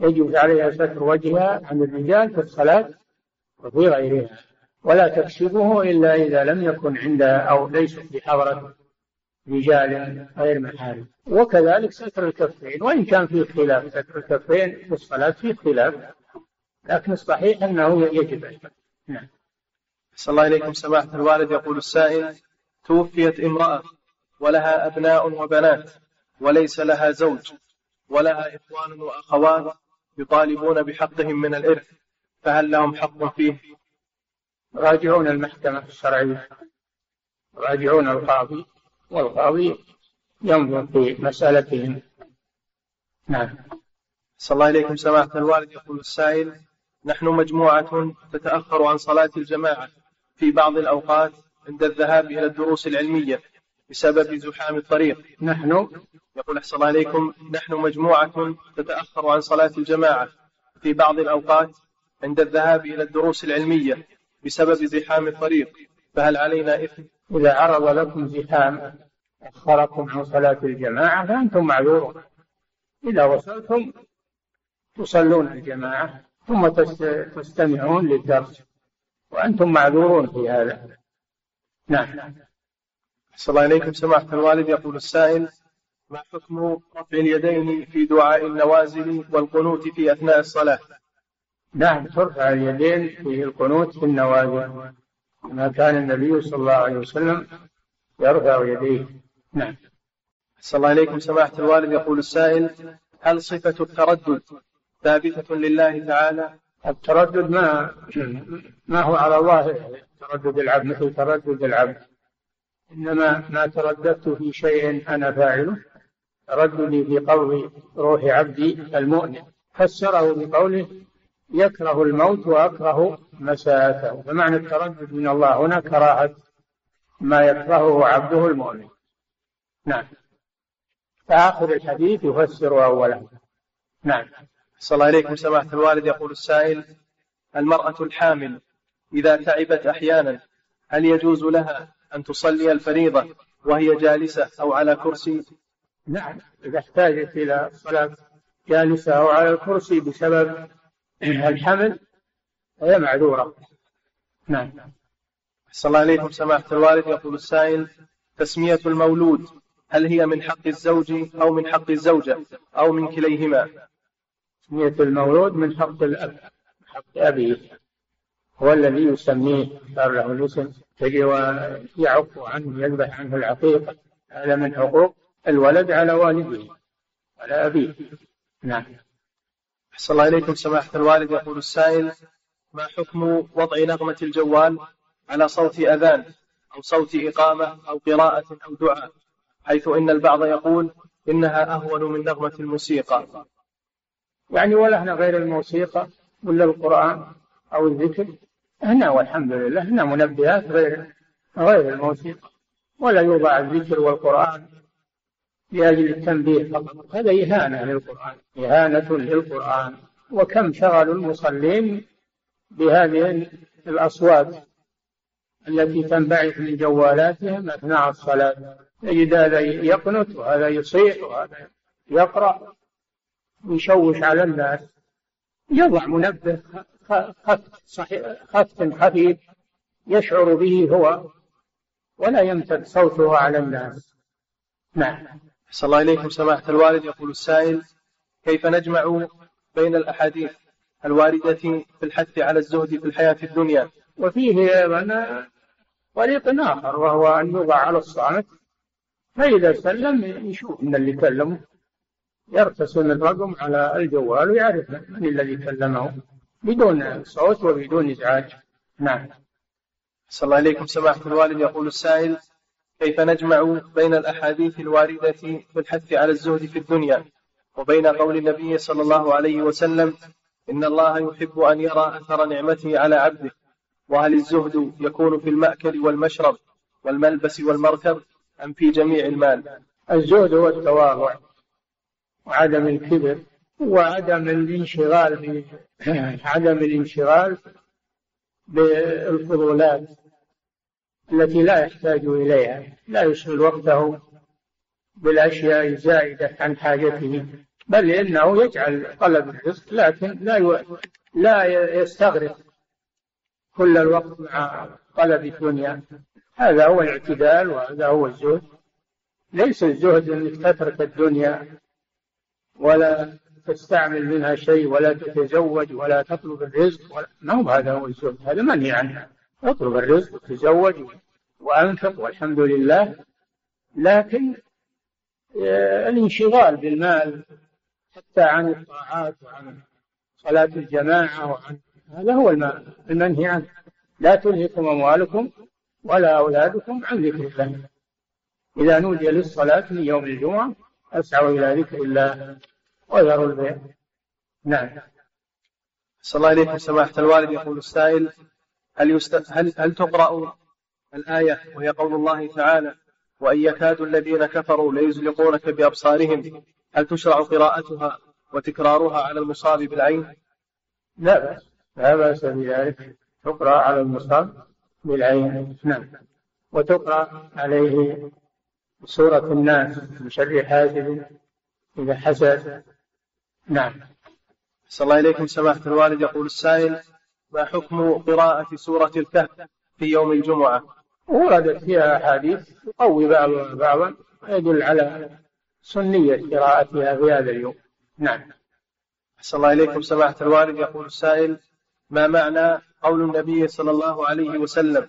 C: يجب عليها ستر وجهها عن الرجال في الصلاة وفي غيرها. ولا تكشفه إلا إذا لم يكن عندها أو ليست بحضرة رجال غير محارم. وكذلك ستر الكفين. وإن كان فيه خلاف ستر الكفين في الصلاة فيه خلاف. لكن الصحيح أنه يجب. نعم.
B: صلى الله إليكم سماحة الوالد. يقول السائل توفيت امرأة ولها أبناء وبنات وليس لها زوج ولها إخوان وأخوات يطالبون بحقهم من الإرث فهل لهم حق فيه؟
C: راجعون المحكمة الشرعية. راجعون القاضي والقاضي ينظر في مسألتهم. نعم.
B: صلى الله إليكم سماحة الوالد. يقول السائل نحن مجموعة تتأخر عن صلاة الجماعة. في بعض الأوقات عند الذهاب إلى الدروس العلمية بسبب زحام الطريق.
C: نحن
B: يقول أحسن الله عليكم نحن مجموعة تتأخر عن صلاة الجماعة في بعض الأوقات عند الذهاب إلى الدروس العلمية بسبب زحام الطريق. فهل علينا إثم؟
C: إذا عرض لكم زحام أخركم عن صلاة الجماعة فأنتم معذورون. إذا وصلتم تصلون الجماعة ثم تستمعون للدرس. وأنتم معذورون في هذا. نعم.
B: صلى الله إليكم سماحة الوالد. يقول السائل ما حكم رفع اليدين في دعاء النوازل والقنوت في أثناء الصلاة؟
C: نعم ترفع اليدين في القنوت في النوازل. ما كان النبي صلى الله عليه وسلم يرفع يديه. نعم.
B: صلى الله إليكم سماحة الوالد. يقول السائل هل صفة التردد ثابتة لله تعالى؟
C: التردد ما ما هو على الله تردد العبد مثل تردد العبد. إنما ما ترددت في شيء أنا فاعله ترددي في قول روح عبدي المؤمن. فسره بقوله يكره الموت وأكره مساءته. فمعنى التردد من الله. هنا كراهة ما يكرهه عبده المؤمن. نعم. فآخر الحديث يفسر أوله نعم.
B: صلى الله عليكم سماحة الوالد يقول السائل المرأة الحامل إذا تعبت أحيانا هل يجوز لها أن تصلي الفريضة وهي جالسة أو على كرسي؟
C: نعم إذا احتاجت إلى الصلاة جالسة أو على الكرسي بسبب الحمل فهي معذورة. نعم.
B: صلى الله عليكم سماحة الوالد يقول السائل تسمية المولود هل هي من حق الزوج أو من حق الزوجة أو من كليهما؟
C: تسمية المولود من حق الأب حق أبيه هو الذي يسميه صار له الاسم تجي ويعف عنه يذبح عنه العقيقة هذا من حقوق الولد على والده على أبيه. نعم.
B: أحسن الله إليكم سماحة الوالد. يقول السائل ما حكم وضع نغمة الجوال على صوت أذان أو صوت إقامة أو قراءة أو دعاء؟ حيث إن البعض يقول إنها أهون من نغمة الموسيقى.
C: يعني ولا هنا غير الموسيقى ولا القرآن أو الذكر. هنا والحمد لله هنا منبهات غير غير الموسيقى. ولا يوضع الذكر والقرآن لأجل التنبيه فقط. هذا إهانة للقرآن إهانة للقرآن. وكم شغلوا المصلين بهذه الأصوات التي تنبعث من جوالاتهم أثناء الصلاة. تجد هذا يقنت وهذا يصيح وهذا يقرأ. ويشوش على الناس. يضع منبه خفت خفت خفيف يشعر به هو ولا يمتد صوته على الناس. نعم.
B: صلى الله إليكم سماحة الوالد. يقول السائل كيف نجمع بين الأحاديث الواردة في الحث على الزهد في الحياة الدنيا؟
C: وفيه أيضا طريق آخر وهو أن يوضع على الصامت فإذا سلم يشوف من اللي كلمه. يرتسم الرقم على الجوال ويعرف من الذي كلمه بدون صوت وبدون إزعاج. نعم.
B: صلى الله عليكم سماحة الوالد يقول السائل كيف نجمع بين الأحاديث الواردة في الحث على الزهد في الدنيا وبين قول النبي صلى الله عليه وسلم إن الله يحب أن يرى أثر نعمته على عبده وهل الزهد يكون في المأكل والمشرب والملبس والمركب أم في جميع المال؟
C: الزهد هو التواضع. وعدم الكبر وعدم الانشغال عدم الانشغال بالفضولات التي لا يحتاج إليها لا يشغل وقته بالأشياء الزائدة عن حاجته. بل إنه يجعل طلب الرزق لكن لا لا يستغرق كل الوقت مع طلب الدنيا. هذا هو الاعتدال وهذا هو الزهد. ليس الزهد إنك تترك الدنيا ولا تستعمل منها شيء ولا تتزوج ولا تطلب الرزق ولا ما هو هذا هو الزهد هذا منهي عنه. اطلب الرزق وتزوج وأنفق والحمد لله. لكن آه، الانشغال بالمال حتى عن الطاعات وعن صلاة الجماعة وعن هذا هو المنهي عنه. لا تلهكم أموالكم ولا أولادكم عن ذكر الله. إذا نودي للصلاة من يوم الجمعة أسعوا إلى ذكر الله. وذروا البيع. نعم.
B: صلى الله عليكم سماحة الوالد يقول السائل هل, يست... هل هل تقرأ الآية وهي قول الله تعالى وإن يكاد الذين كفروا ليزلقونك بأبصارهم هل تشرع قراءتها وتكرارها على المصاب بالعين؟
C: لا بأس. لا بأس بذلك تقرأ على المصاب بالعين. نعم. وتقرأ عليه سورة الناس من شر حاسد إذا حسد. نعم.
B: صلى الله إليكم سماحة الوالد. يقول السائل ما حكم قراءة سورة الكهف في يوم الجمعة؟
C: وردت فيها أحاديث تقوي بعضها بعضا ويدل على سنية قراءتها في هذا اليوم. نعم.
B: أحسن الله إليكم سماحة الوالد. يقول السائل ما معنى قول النبي صلى الله عليه وسلم؟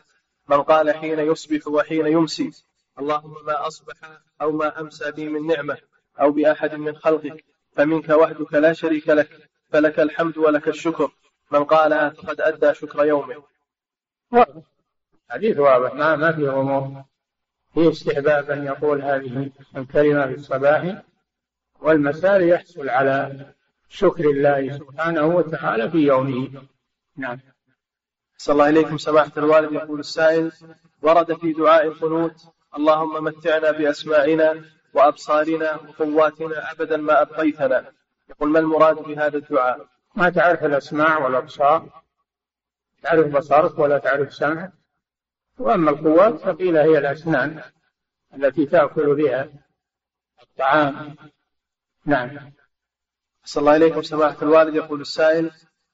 B: من قال حين يصبح وحين يمسي اللهم ما أصبح أو ما أمسى بي من نعمة أو بأحد من خلقك. فمنك وحدك لا شريك لك فلك الحمد ولك الشكر. من قالها فقد أدى شكر يومه.
C: حديث واضح ما ما في غموض. في استحباب أن يقول هذه الكلمة في الصباح والمساء يحصل على شكر الله سبحانه وتعالى في يومه. نعم.
B: صلى الله إليكم سماحة الوالد يقول السائل ورد في دعاء القنوت اللهم متعنا بأسماعنا وأبصارنا وقواتنا أبدا ما أبقيتنا. يقول ما المراد بهذا الدعاء؟
C: ما تعرف الأسماع والأبصار تعرف بصرك ولا تعرف سمعك. وأما القوات فقيل هي الأسنان التي تأكل بها الطعام. نعم.
B: صلى الله إليكم سماحة الوالد. يقول السائل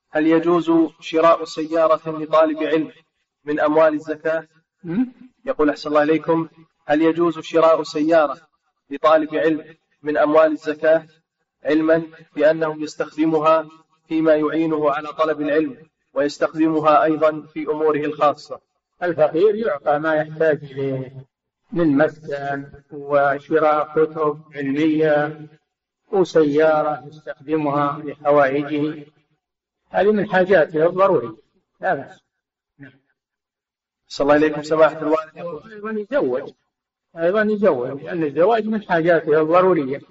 B: هل يجوز شراء سيارة لطالب علم من أموال الزكاة؟ يقول أحسن الله إليكم هل يجوز شراء سيارة لطالب علم من أموال الزكاة علما بأنه يستخدمها فيما يعينه على طلب العلم ويستخدمها أيضا في أموره الخاصة.
C: الفقير يعطى ما يحتاج إليه من مسكن وشراء كتب علمية وسيارة يستخدمها لحوائجه. هذه من حاجاته الضرورية لا بأس.
B: نعم. صلى الله عليكم سماحة الوالد.
C: أيضا يزوج؟ أيضا يزوج لأن الزواج من حاجاته الضرورية.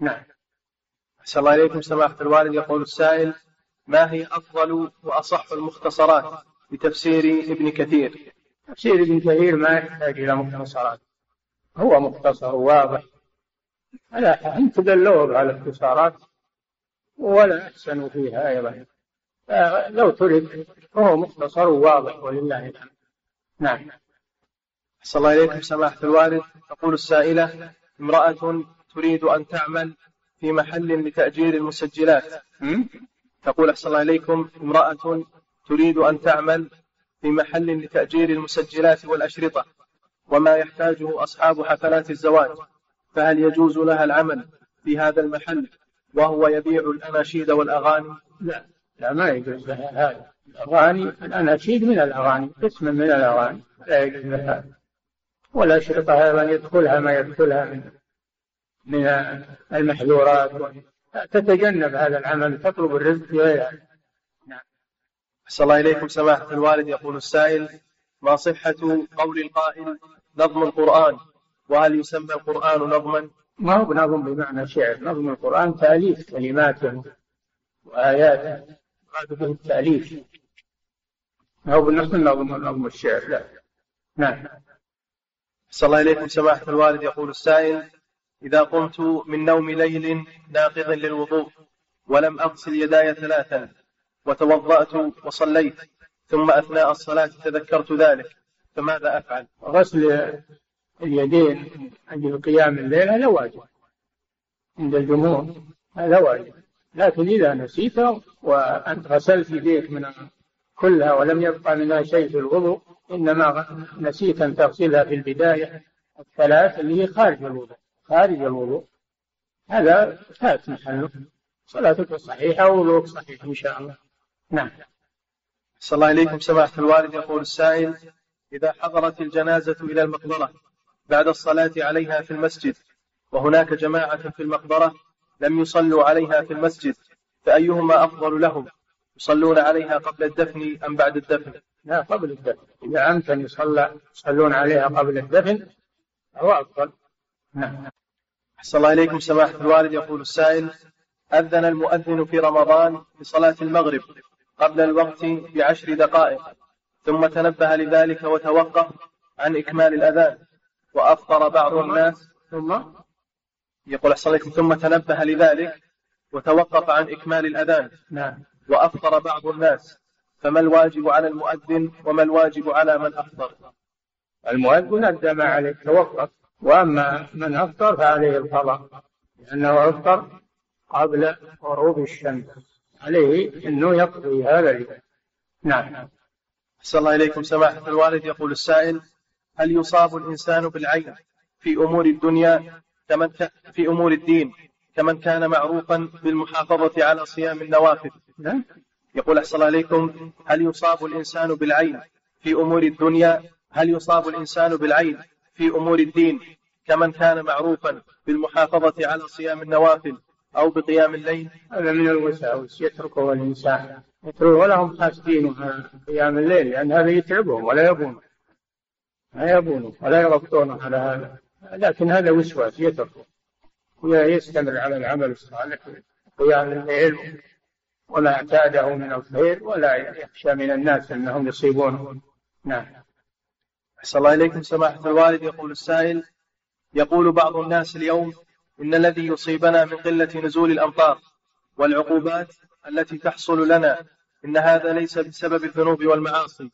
C: نعم.
B: صلى الله عليكم سماحة الوالد يقول السائل ما هي أفضل وأصح المختصرات بتفسير ابن كثير؟
C: تفسير ابن كثير ما يحتاج إلى مختصرات. هو مختصر واضح. لا أنت دلوه على الاختصارات ولا أحسنوا فيها أيضا. لو ترك فهو مختصر واضح ولله الحمد. نعم.
B: صلى الله إليكم سماحة الوالد. تقول السائلة امرأة تريد أن تعمل في محل لتأجير المسجلات. تقول أحسن الله إليكم امرأة تريد أن تعمل في محل لتأجير المسجلات والأشرطة وما يحتاجه أصحاب حفلات الزواج. فهل يجوز لها العمل في هذا المحل وهو يبيع الأناشيد والأغاني؟
C: لا لا ما يجوز لها هذا الأغاني الأناشيد من الأغاني قسم من الأغاني. لا يجوز لها. والأشرطة أيضا يدخلها ما يدخلها من من المحذورات تتجنب هذا العمل تطلب الرزق في غيرها
B: نعم. أحسن الله إليكم سماحة الوالد. يقول السائل ما صحة قول القائل نظم القرآن؟ وهل يسمى القرآن نظما؟
C: ما هو بنظم بمعنى شعر. نظم القرآن تأليف كلماته وآياته مراد به التأليف. ما هو بالنظم نظم نظم الشعر لا. نعم.
B: صلى الله إليكم سماحة الوالد يقول السائل إذا قمت من نوم ليل ناقض للوضوء ولم أغسل يداي ثلاثا وتوضأت وصليت ثم أثناء الصلاة تذكرت ذلك فماذا أفعل؟
C: غسل اليدين عند قيام الليل هذا واجب عند الجمهور هذا واجب لكن إذا نسيت وأنت غسلت يديك من كلها ولم يبقى منها شيء في الوضوء إنما نسيت أن تغسلها في البداية الثلاث اللي هي خارج الوضوء خارج الوضوء. هذا فات محله. صلاتك صحيحة ووضوءك صحيح إن شاء الله. نعم.
B: صلى الله إليكم سماحة الوالد يقول السائل إذا حضرت الجنازة إلى المقبرة بعد الصلاة عليها في المسجد وهناك جماعة في المقبرة لم يصلوا عليها في المسجد فأيهما أفضل لهم؟ يصلون عليها قبل الدفن أم بعد الدفن؟
C: لا قبل الدفن. إذا أمكن يصلى يصلون عليها قبل الدفن فهو أفضل.
B: نعم. أحسن الله إليكم سماحة الوالد. يقول السائل أذن المؤذن في رمضان بصلاة المغرب قبل الوقت بعشر دقائق ثم تنبه لذلك وتوقف عن إكمال الأذان وأفطر بعض الناس.
C: ثم؟
B: يقول أحسن ثم تنبه لذلك وتوقف عن إكمال الأذان.
C: نعم.
B: وأفطر بعض الناس فما الواجب على المؤذن وما الواجب على من أفطر؟
C: المؤذن أدى ما عليه توقف وأما من أفطر فعليه القضاء لأنه أفطر قبل غروب الشمس عليه أنه يقضي هذا اليوم. نعم.
B: أحسن الله إليكم. سماحة الوالد يقول السائل هل يصاب الإنسان بالعين في أمور الدنيا؟ كمن في أمور الدين. كمن كان معروفا بالمحافظة على صيام النوافل يقول أحسن الله عليكم هل يصاب الإنسان بالعين في أمور الدنيا؟ هل يصاب الإنسان بالعين في أمور الدين؟ كمن كان معروفا بالمحافظة على صيام النوافل أو بقيام الليل؟
C: هذا من الوساوس يتركه الإنسان. يتركه ولا هم حاسبين قيام الليل لأن هذا يتعبهم ولا يبون. لا يبون ولا يربطون على هذا. لكن هذا وسواس يتركه. ويستمر على العمل الصالح قيام الليل وما اعتاده من الخير ولا يخشى من الناس أنهم يصيبونه نعم.
B: أحسن الله إليكم سماحة الوالد. يقول السائل يقول بعض الناس اليوم إن الذي يصيبنا من قلة نزول الأمطار والعقوبات التي تحصل لنا إن هذا ليس بسبب الذنوب والمعاصي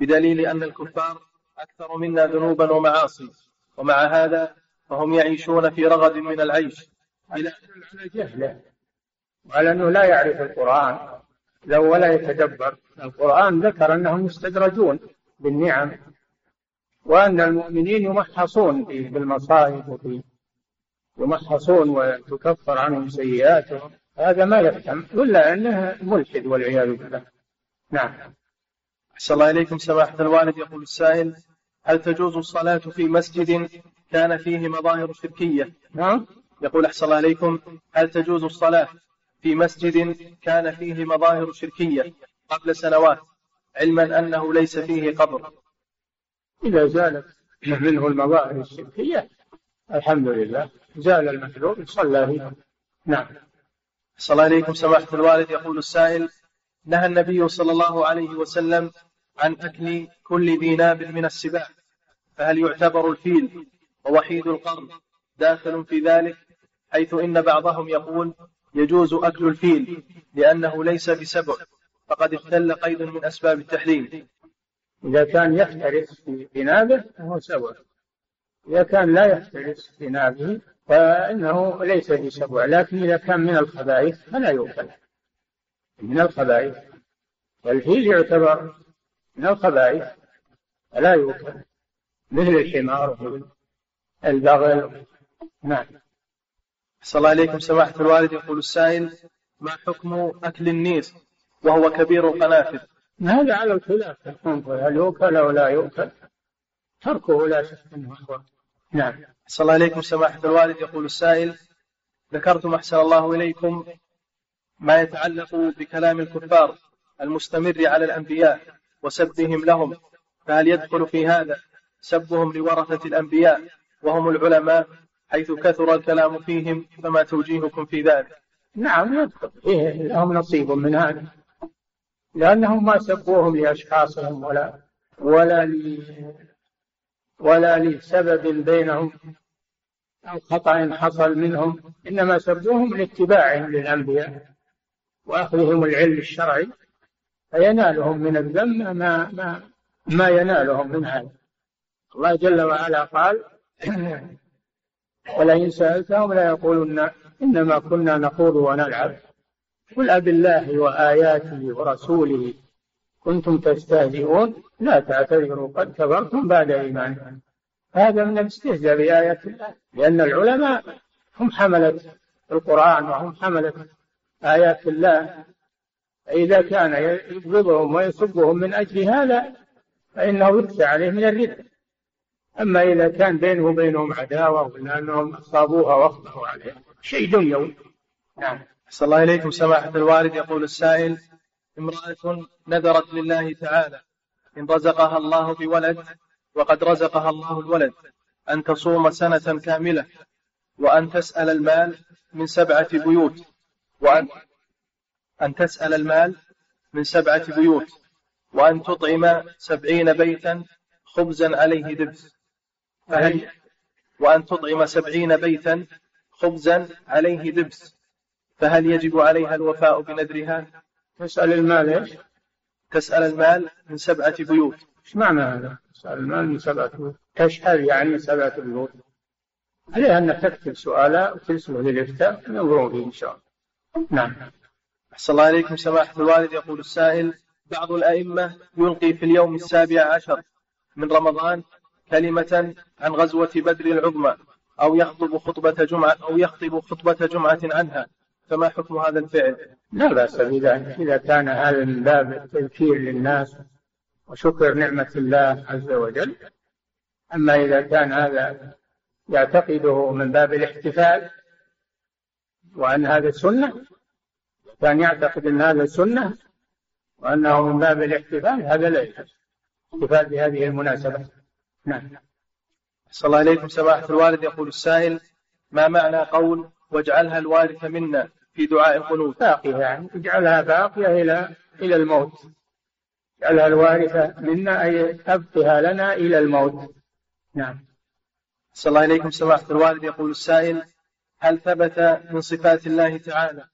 B: بدليل أن الكفار أكثر منا ذنوبا ومعاصي. ومع هذا فهم يعيشون في رغد من العيش.
C: على جهله وعلى أنه لا يعرف القرآن. لو ولا يتدبر. القرآن ذكر أنهم يستدرجون بالنعم. وأن المؤمنين يمحصون بالمصائب وفي يمحصون وتكفر عنهم سيئاتهم. هذا ما يفهم. إلا أنه ملحد والعياذ بالله. نعم.
B: أحسن الله إليكم. سماحة الوالد يقول السائل هل تجوز الصلاة في مسجد كان فيه مظاهر شركية.
C: نعم.
B: يقول أحسن إليكم هل تجوز الصلاة في مسجد كان فيه مظاهر شركية قبل سنوات علما أنه ليس فيه قبر؟
C: إذا زالت منه المظاهر الشركية الحمد لله زال المحذور صلى فيه نعم.
B: صلى عليكم سماحة الوالد يقول السائل نهى النبي صلى الله عليه وسلم عن أكل كل ذي ناب من السباع فهل يعتبر الفيل ووحيد القرن داخل في ذلك حيث إن بعضهم يقول يجوز أكل الفيل لأنه ليس بسبع فقد اختل قيد من أسباب التحريم.
C: إذا كان يفترس في نابه فهو سبع. إذا كان لا يفترس في نابه فإنه ليس بسبع لكن إذا كان من الخبائث فلا يؤكل. من الخبائث. والفيل يعتبر من الخبائث فلا يؤكل. مثل الحمار البغل. نعم.
B: صلى الله عليكم سماحة الوالد. يقول السائل ما حكم أكل النيس وهو كبير القنافذ
C: هذا على الخلاف. هل يؤكل أو لا يؤكل؟ تركه لا شك أنه نعم.
B: صلى الله عليكم سماحة الوالد. يقول السائل ذكرتم أحسن الله إليكم ما يتعلق بكلام الكفار المستمر على الأنبياء وسبهم لهم فهل يدخل في هذا سبهم لورثة الأنبياء وهم العلماء حيث كثر الكلام فيهم فما توجيهكم في ذلك.
C: نعم فيه لهم نصيب من هذا. لأنهم ما سبوهم لأشخاصهم ولا ولا ل ولا لسبب بينهم أو خطأ حصل منهم إنما سبوهم لاتباعهم للأنبياء وأخذهم العلم الشرعي فينالهم من الذم ما ما ما ينالهم من هذا. الله جل وعلا قال ولئن سألتهم ليقولن إنما كنا نخوض ونلعب. قل أب الله وآياته ورسوله. كنتم تستهزئون. لا تعتذروا. قد كفرتم بعد إيمانكم. هذا من الاستهزاء بآيات الله. لأن العلماء هم حملة القرآن وهم حملة آيات الله. فإذا كان يبغضهم ويسبهم من أجل هذا فإنه يخشى عليه من الردة أما إذا كان بينه وبينهم عداوة ولا أنهم أصابوها وأخطأوا عليها شيء دنيوي.
B: نعم. صلى الله إليكم سماحة الوالد يقول السائل امرأة نذرت لله تعالى إن رزقها الله بولد وقد رزقها الله الولد أن تصوم سنة كاملة وأن تسأل المال من سبعة بيوت وأن أن تسأل المال من سبعة بيوت وأن تطعم سبعين بيتا خبزا عليه دبس. فهل وأن تطعم سبعين بيتا خبزا عليه دبس فهل يجب عليها الوفاء بنذرها؟
C: تسأل المال إيش؟
B: تسأل المال من سبعة بيوت
C: إيش معنى هذا؟ تسأل المال من سبعة بيوت تشهد يعني من سبعة بيوت عليها أن تكتب سؤالا وترسله للإفتاء ينظرون فيه إن شاء الله نعم
B: أحسن الله عليكم سماحة الوالد يقول السائل بعض الأئمة يلقي في اليوم السابع عشر من رمضان كلمة عن غزوة بدر العظمى أو يخطب خطبة جمعة أو يخطب خطبة جمعة عنها. فما حكم هذا الفعل؟
C: لا بأس بذلك إذا كان هذا من باب التذكير للناس وشكر نعمة الله عز وجل. أما إذا كان هذا يعتقده من باب الاحتفال وأن هذا سنة كان يعتقد أن هذا سنة وأنه من باب الاحتفال هذا لا يجوز الاحتفال بهذه المناسبة. نعم.
B: صلى الله عليكم سماحة الوالد. يقول السائل ما معنى قول واجعلها الوارث منا في دعاء القنوت؟
C: باقية يعني. اجعلها باقية إلى إلى الموت. اجعلها الوارثة منا أي أبقها لنا إلى الموت. نعم.
B: صلى الله عليكم سماحة الوالد. يقول السائل هل ثبت من صفات الله تعالى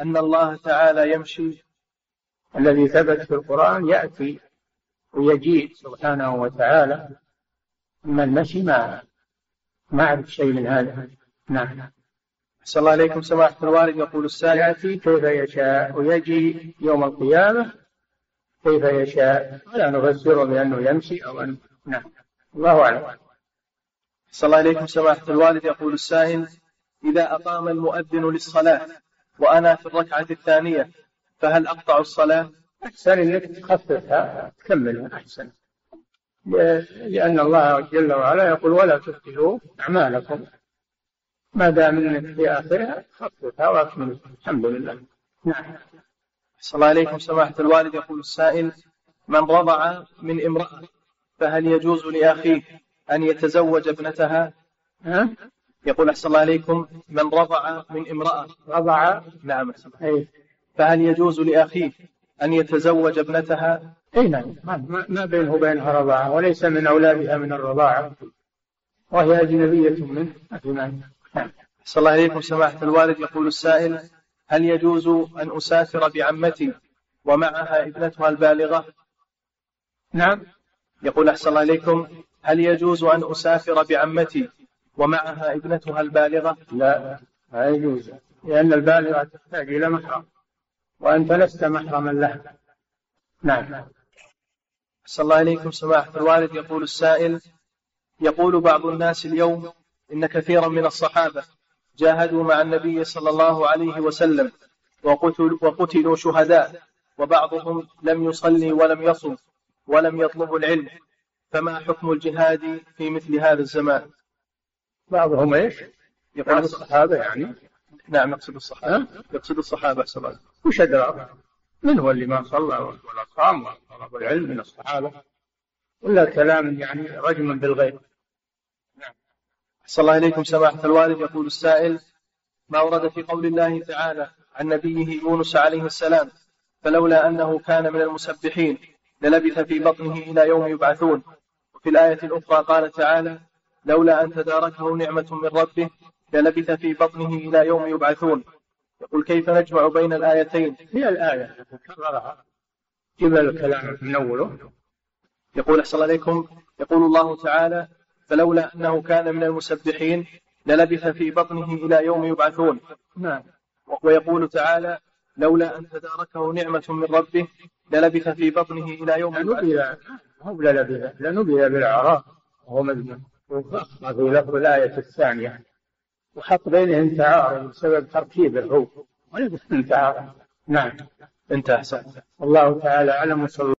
B: أن الله تعالى يمشي؟
C: الذي ثبت في القرآن يأتي ويجيء سبحانه وتعالى. أما المشي؟ ما ما أعرف شيء من هذا. نعم
B: صلى الله عليكم. سماحة الوالد يقول السائل
C: يأتي كيف يشاء ويجي يوم القيامة كيف يشاء؟ ولا نفسره بأنه يمشي أو أن نعم. الله أعلم.
B: صلى الله عليكم. سماحة الوالد يقول السائل إذا أقام المؤذن للصلاة وأنا في الركعة الثانية فهل أقطع الصلاة؟
C: أحسن إنك تخففها تكملها أحسن. لأن الله جل وعلا يقول ولا تبطلوا أعمالكم. ما دام إنك في آخرها خففها وأكمل. الحمد لله. نعم.
B: صلى الله عليكم سماحة الوالد يقول السائل من رضع من امرأة فهل يجوز لأخيه أن يتزوج ابنتها؟
C: ها؟
B: يقول أحسن الله عليكم من رضع من امرأة.
C: رضع؟
B: نعم
C: أي.
B: فهل يجوز لأخيه أن يتزوج ابنتها؟
C: اي نعم. ما, ما بينه وبينها رضاعة وليس من أولادها من الرضاعة. وهي أجنبية منه. نعم.
B: صلى الله عليكم سماحة الوالد. يقول السائل هل يجوز أن أسافر بعمتي ومعها ابنتها البالغة؟
C: نعم.
B: يقول أحسن الله عليكم هل يجوز أن أسافر بعمتي ومعها ابنتها البالغة؟
C: لا لا يجوز لأن البالغة تحتاج إلى محرم وأنت لست محرما لها. نعم.
B: أحسن الله عليكم سماحة الوالد يقول السائل يقول بعض الناس اليوم إن كثيرا من الصحابة جاهدوا مع النبي صلى الله عليه وسلم وقتلوا, وقتلوا شهداء وبعضهم لم يصلي ولم يصم ولم يطلب العلم فما حكم الجهاد في مثل هذا الزمان
C: بعضهم إيش؟
B: يقول
C: الصحابة يعني
B: نعم يقصد الصحابة؟ يقصد الصحابة أحسن الله
C: وش أدراك؟ من هو اللي ما صلى ولا صام طلب العلم من الصحابة؟ ولا كلام يعني رجم بالغيب.
B: صلى الله عليكم سماحة الوالد. يقول السائل ما ورد في قول الله تعالى عن نبيه يونس عليه السلام فلولا أنه كان من المسبحين للبث في بطنه إلى يوم يبعثون وفي الآية الأخرى قال تعالى لولا أن تداركه نعمة من ربه للبث في بطنه إلى يوم يبعثون يقول كيف نجمع بين الآيتين؟
C: هي الآية. كررها جيب الكلام من أوله
B: يقول أحسن الله عليكم يقول الله تعالى فلولا أنه كان من المسبحين للبث في بطنه إلى يوم يبعثون.
C: نعم.
B: ويقول تعالى لولا أن تداركه نعمة من ربه للبث في بطنه إلى يوم يبعثون.
C: لنبذ هو لنبذ لنبذ بالأعراف. وهو مذموم. وأخطأ في لفظ الآية الثانية. وحط بينهم تعارض بسبب تركيب الهو ولبس من تعارض. نعم.
B: انتهى أحسن
C: الله تعالى أعلم وصلى